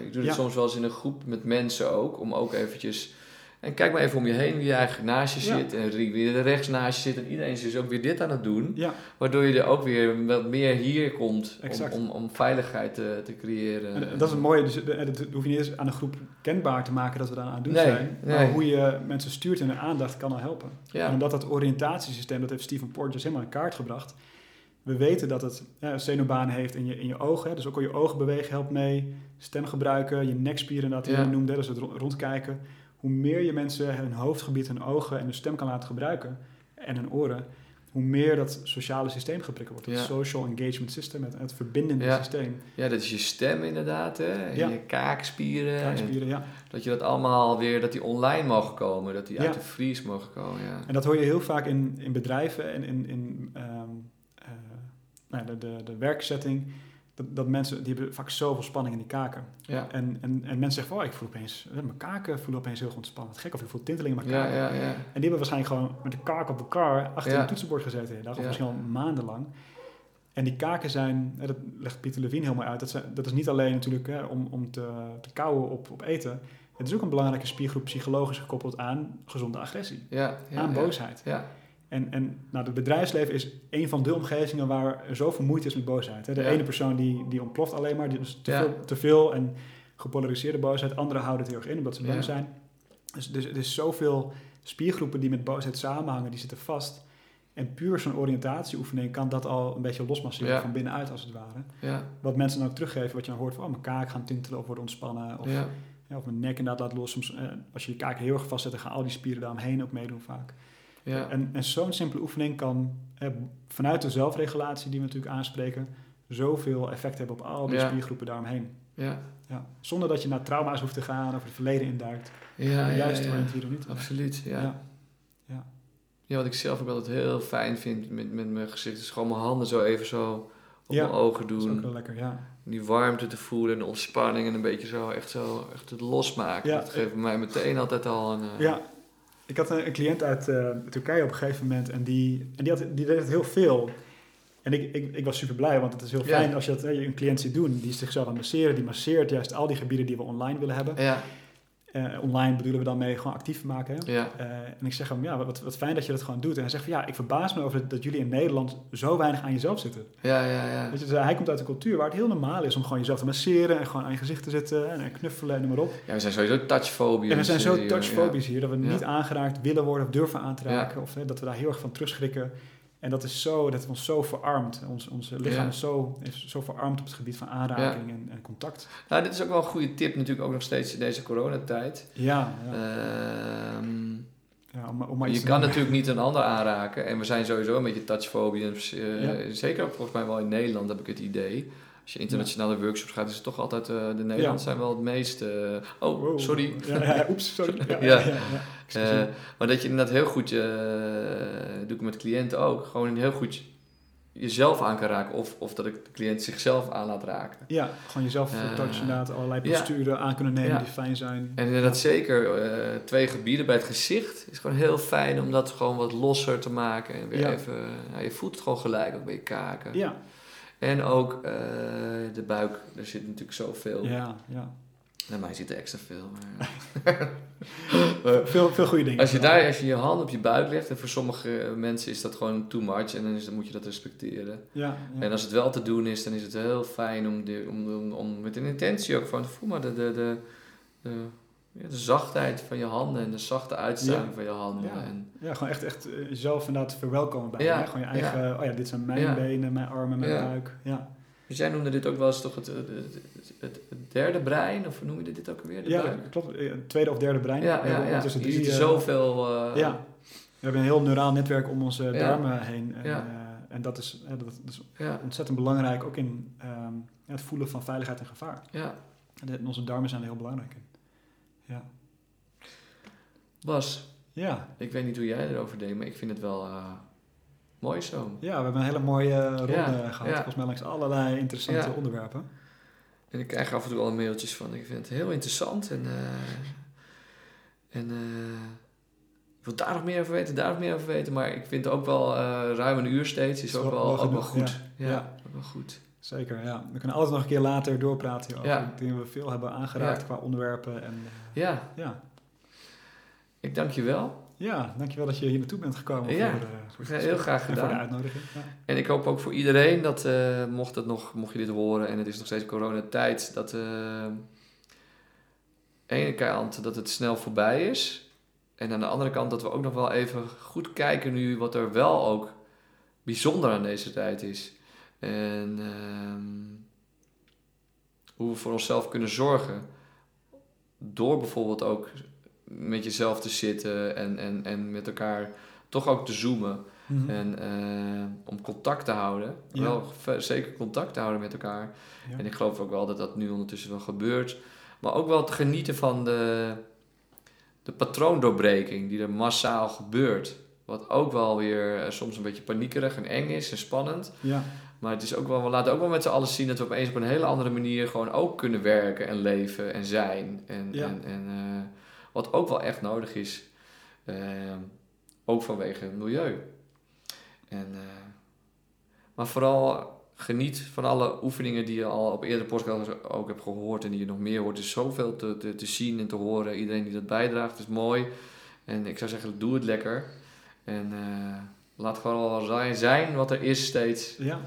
ik doe het Ja. soms wel eens in een groep met mensen ook, om ook eventjes... En kijk maar even om je heen wie eigenlijk naast je Ja. zit en wie weer rechts naast je zit. En iedereen is dus ook weer dit aan het doen. ja. Waardoor je er ook weer wat meer hier komt om, om, om veiligheid te, te creëren. En dat is het mooie. Dus, dat hoef je niet eens aan een groep kenbaar te maken dat we daar aan het doen Nee, zijn. Maar nee. hoe je mensen stuurt in hun aandacht kan al helpen. En Ja, omdat dat oriëntatiesysteem, dat heeft Stephen Porges helemaal in kaart gebracht. We weten dat het ja, zenuwbanen heeft in je, in je ogen. Hè, dus ook al je ogen bewegen helpt mee. Stem gebruiken, je nekspieren dat die Ja. je noemde, dus het ro- rondkijken. Hoe meer je mensen hun hoofdgebied, hun ogen en hun stem kan laten gebruiken. En hun oren. Hoe meer dat sociale systeem geprikkeld wordt. Het Ja. social engagement system, het, het verbindende Ja. systeem. ja, dat is je stem inderdaad, hè? En Ja. je kaakspieren. en Kaakspieren, ja. dat je dat allemaal weer, dat die online mogen komen, dat die uit de vries mogen komen. Ja. En dat hoor je heel vaak in, in bedrijven en in, in ehm, eh, nou, de, de, de werksetting. Dat, dat mensen, die hebben vaak zoveel spanning in die kaken. Ja. En, en, en mensen zeggen van, oh, ik voel opeens, eh, mijn kaken voelen opeens heel ontspannen. Gek, of ik voel tinteling in mijn kaken. ja, ja. En die hebben waarschijnlijk gewoon met de kaak op elkaar achter een toetsenbord gezeten dag. Of misschien al maandenlang. En die kaken zijn, dat legt Pieter Levine helemaal uit, dat, zijn, dat is niet alleen natuurlijk hè, om, om te, te kauwen op, op eten. Het is ook een belangrijke spiergroep psychologisch gekoppeld aan gezonde agressie. aan ja. boosheid. Ja, En, en nou, het bedrijfsleven is een van de omgevingen waar er zoveel moeite is met boosheid. Hè. De Ja. ene persoon die, die ontploft alleen maar, is te, Ja. veel, te veel en gepolariseerde boosheid. Anderen houden het heel erg in omdat ze bang Ja. zijn. Dus, dus er is zoveel spiergroepen die met boosheid samenhangen, die zitten vast. En puur zo'n oriëntatieoefening kan dat al een beetje losmasseren van binnenuit als het ware. ja, Wat mensen dan ook teruggeven, wat je dan hoort van oh, mijn kaak gaan tintelen of worden ontspannen. Of, of mijn nek inderdaad laat los. Soms, eh, als je je kaak heel erg vastzet, dan gaan al die spieren daaromheen ook meedoen vaak. Ja. En, en zo'n simpele oefening kan eh, vanuit de zelfregulatie die we natuurlijk aanspreken, zoveel effect hebben op al die Ja. spiergroepen daaromheen. ja. Ja. Zonder dat je naar trauma's hoeft te gaan of het verleden induikt. Ja, ja, juist ja. oriënteren niet. Absoluut, ja. Ja. Ja. Wat ik zelf ook altijd heel fijn vind met, met mijn gezicht, is gewoon mijn handen zo even zo op mijn ogen Dat is ook doen. wel lekker, ja. Die warmte te voelen en de ontspanning en een beetje zo echt zo echt het losmaken. Ja. Dat geeft mij meteen altijd al een... eh, Ja. Ik had een, een cliënt uit eh, Turkije op een gegeven moment en die, en die, had, die deed het heel veel. En ik, ik, ik was super blij, want het is heel Ja. fijn als je dat, je een cliënt ziet doen. Die is zichzelf aan het masseren, die masseert juist al die gebieden die we online willen hebben. Ja, Eh, online bedoelen we dan mee gewoon actief maken. Ja, Eh, en ik zeg hem, ja, wat, wat fijn dat je dat gewoon doet. En hij zegt van, ja, ik verbaas me over dat, dat jullie in Nederland zo weinig aan jezelf zitten. ja, ja, ja. Weet je, dus hij komt uit een cultuur waar het heel normaal is om gewoon jezelf te masseren en gewoon aan je gezicht te zitten en, en knuffelen en noem maar op. Ja, we zijn sowieso touchfobisch. En we zijn zo touchfobisch hier dat we Ja. niet aangeraakt willen worden of durven aan te raken. Of hè, dat we daar heel erg van terugschrikken. En dat is zo, dat ons zo verarmd. Ons, ons lichaam Ja. is, zo, is zo verarmd op het gebied van aanraking en, en contact. Nou, dit is ook wel een goede tip natuurlijk ook nog steeds in deze coronatijd. Ja, ja. Ehm, ja om, om maar je kan natuurlijk niet een ander aanraken. En we zijn sowieso een beetje touchfobie. Eh. Zeker volgens mij wel in Nederland heb ik het idee. Als je internationale workshops gaat, is het toch altijd... eh, de Nederlanders zijn wel het meest... eh, oh, Wow. sorry. Ja, oeps, sorry. [laughs] Ja. Eh, maar dat je inderdaad heel goed, doe ik met cliënten ook, gewoon heel goed jezelf aan kan raken. Of, of dat ik de cliënt zichzelf aan laat raken. Ja, gewoon jezelf Eh, touchen inderdaad, allerlei ja. posturen aan kunnen nemen Ja. die fijn zijn. En inderdaad zeker twee gebieden bij het gezicht is gewoon heel fijn om dat gewoon wat losser te maken. En weer even, je voelt het gewoon gelijk ook bij je kaken. Ja, En ook eh, de buik, daar zit natuurlijk zoveel. ja, ja. Bij mij zit er extra veel. Maar, [laughs] Veel, veel goede dingen. Als je daar, als je je hand op je buik legt, en voor sommige mensen is dat gewoon too much, en dan, is, dan moet je dat respecteren. Ja, ja. En als het wel te doen is, dan is het heel fijn om, de, om, om, om met een intentie ook van, voel maar de, de, de, de ja, de zachtheid van je handen en de zachte uitstraling Ja. van je handen. Ja. En, Ja, gewoon echt, echt eh, jezelf inderdaad verwelkomen bij Ja? Gewoon je eigen, oh ja, dit zijn mijn benen, mijn armen, mijn buik. Ja, dus jij noemde dit ook wel eens toch het, het, het, derde brein, of noem je dit ook alweer? De ja buik? klopt. Eh, Tweede of derde brein. Ja, ja, ja. ondertussen Je drie, ziet er eh, zoveel... Ja, we hebben een heel neuraal netwerk om onze darmen heen. En, Ja. en dat, is, dat is Ja, ontzettend belangrijk, ook in ehm, het voelen van veiligheid en gevaar. ja. En onze darmen zijn er heel belangrijk in. Ja. Bas, Ja. ik weet niet hoe jij erover denkt, maar ik vind het wel eh, mooi zo. ja, we hebben een hele mooie ronde Ja, gehad. ja. Volgens mij langs allerlei interessante Ja. onderwerpen. En ik krijg af en toe al mailtjes van. Ik vind het heel interessant. En, eh, en eh, ik wil daar nog meer over weten, daar nog meer over weten. Maar ik vind ook wel eh, ruim een uur steeds is ook wel, ook wel genoeg, goed. Ja, Ja. ook wel goed. Zeker, ja. We kunnen altijd nog een keer later doorpraten hierover. Ja. Ik denk dat we veel hebben aangeraakt Ja. qua onderwerpen. En, eh, Ja, ja. ik dank je wel. ja, dankjewel dat je hier naartoe bent gekomen. Ja, voor, de, voor het Heel graag en voor de gedaan. uitnodiging. Ja. En ik hoop ook voor iedereen dat, eh, mocht, het nog, mocht je dit horen en het is nog steeds coronatijd, dat eh ene kant dat het snel voorbij is. En aan de andere kant dat we ook nog wel even goed kijken nu wat er wel ook bijzonder aan deze tijd is. En ehm, hoe we voor onszelf kunnen zorgen. Door bijvoorbeeld ook met jezelf te zitten en, en, en met elkaar toch ook te zoomen. Mhm. En eh, om contact te houden. Ja. Wel zeker contact te houden met elkaar. Ja. En ik geloof ook wel dat dat nu ondertussen wel gebeurt. Maar ook wel te genieten van de, de patroondoorbreking die er massaal gebeurt. Wat ook wel weer eh, soms een beetje paniekerig en eng is en spannend. ja. Maar het is ook wel, we laten ook wel met z'n allen zien dat we opeens op een hele andere manier gewoon ook kunnen werken en leven en zijn. En, Ja. en, en eh, wat ook wel echt nodig is. Eh, ook vanwege het milieu. En, eh, maar vooral geniet van alle oefeningen die je al op eerdere podcasts ook hebt gehoord en die je nog meer hoort. Er is zoveel te, te, te zien en te horen. Iedereen die dat bijdraagt is mooi. En ik zou zeggen, doe het lekker. En eh, laat gewoon wel zijn, zijn wat er is steeds. ja.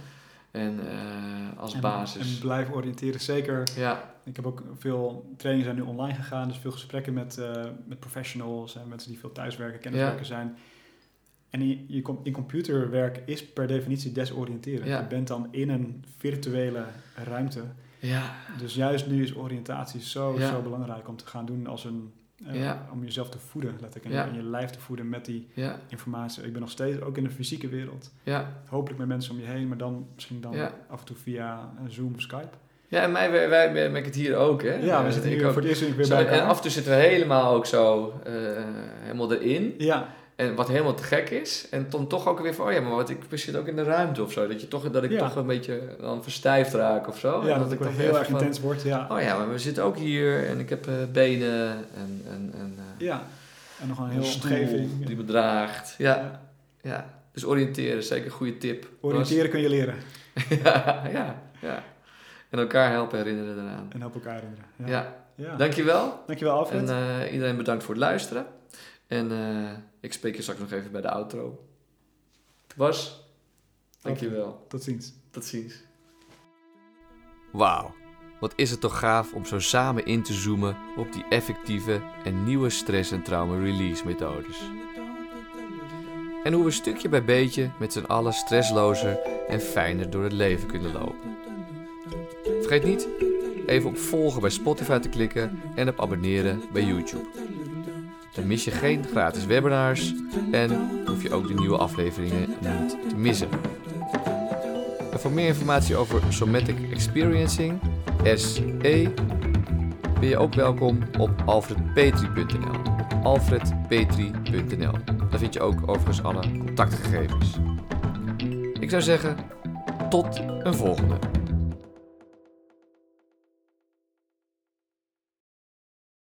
En eh, als En- basis. En blijf oriënteren. Zeker ja, Ik heb ook veel trainingen zijn nu online gegaan, dus veel gesprekken met, eh, met professionals en mensen die veel thuiswerken, kenniswerken zijn. En je, je, in computerwerk is per definitie desoriënterend. Ja. Je bent dan in een virtuele ruimte. ja, Dus juist nu is oriëntatie zo, Ja. zo belangrijk om te gaan doen als een... eh, Ja. Om jezelf te voeden, letterlijk. En, Ja. en je lijf te voeden met die ja, informatie. Ik ben nog steeds ook in de fysieke wereld. ja. Hopelijk met mensen om je heen, maar dan misschien dan af en toe via eh, Zoom of Skype. Ja, en mij, wij, wij merken het hier ook, hè? Ja, we Eh, zitten ik hier ook. voor het eerst weer Zo, bij en af en toe zitten we helemaal ook zo helemaal erin. Ja, En wat helemaal te gek is. En dan toch ook weer van, oh ja, maar wat, ik zitten ook in de ruimte of zo. Dat, je toch, dat ik Ja. toch een beetje dan verstijfd raak of zo. ja, En dat ik dan heel erg intens wordt. Ja. Oh ja, maar we zitten ook hier en ik heb eh, benen en, en, en eh, Ja, en nog een stoel omgeving. die bedraagt. Ja, Ja. ja. Dus oriënteren, is zeker een goede tip. Oriënteren kun je leren [laughs] ja, ja, ja. En elkaar helpen herinneren daaraan. en help elkaar herinneren. Ja, Ja. Ja. dankjewel. Dankjewel Alfred. En eh, iedereen bedankt voor het luisteren. En ik spreek je straks nog even bij de outro. Bas, dankjewel. Tot ziens. Tot ziens. Wauw, wat is het toch gaaf om zo samen in te zoomen op die effectieve en nieuwe stress- en trauma-release methodes. En hoe we stukje bij beetje met z'n allen stresslozer en fijner door het leven kunnen lopen. Vergeet niet even op volgen bij Spotify te klikken en op abonneren bij YouTube. Dan mis je geen gratis webinars en hoef je ook de nieuwe afleveringen niet te missen. En voor meer informatie over Somatic Experiencing, SE, ben je ook welkom op alfredpetri.nl. alfredpetri.nl. Daar vind je ook overigens alle contactgegevens. Ik zou zeggen, tot een volgende.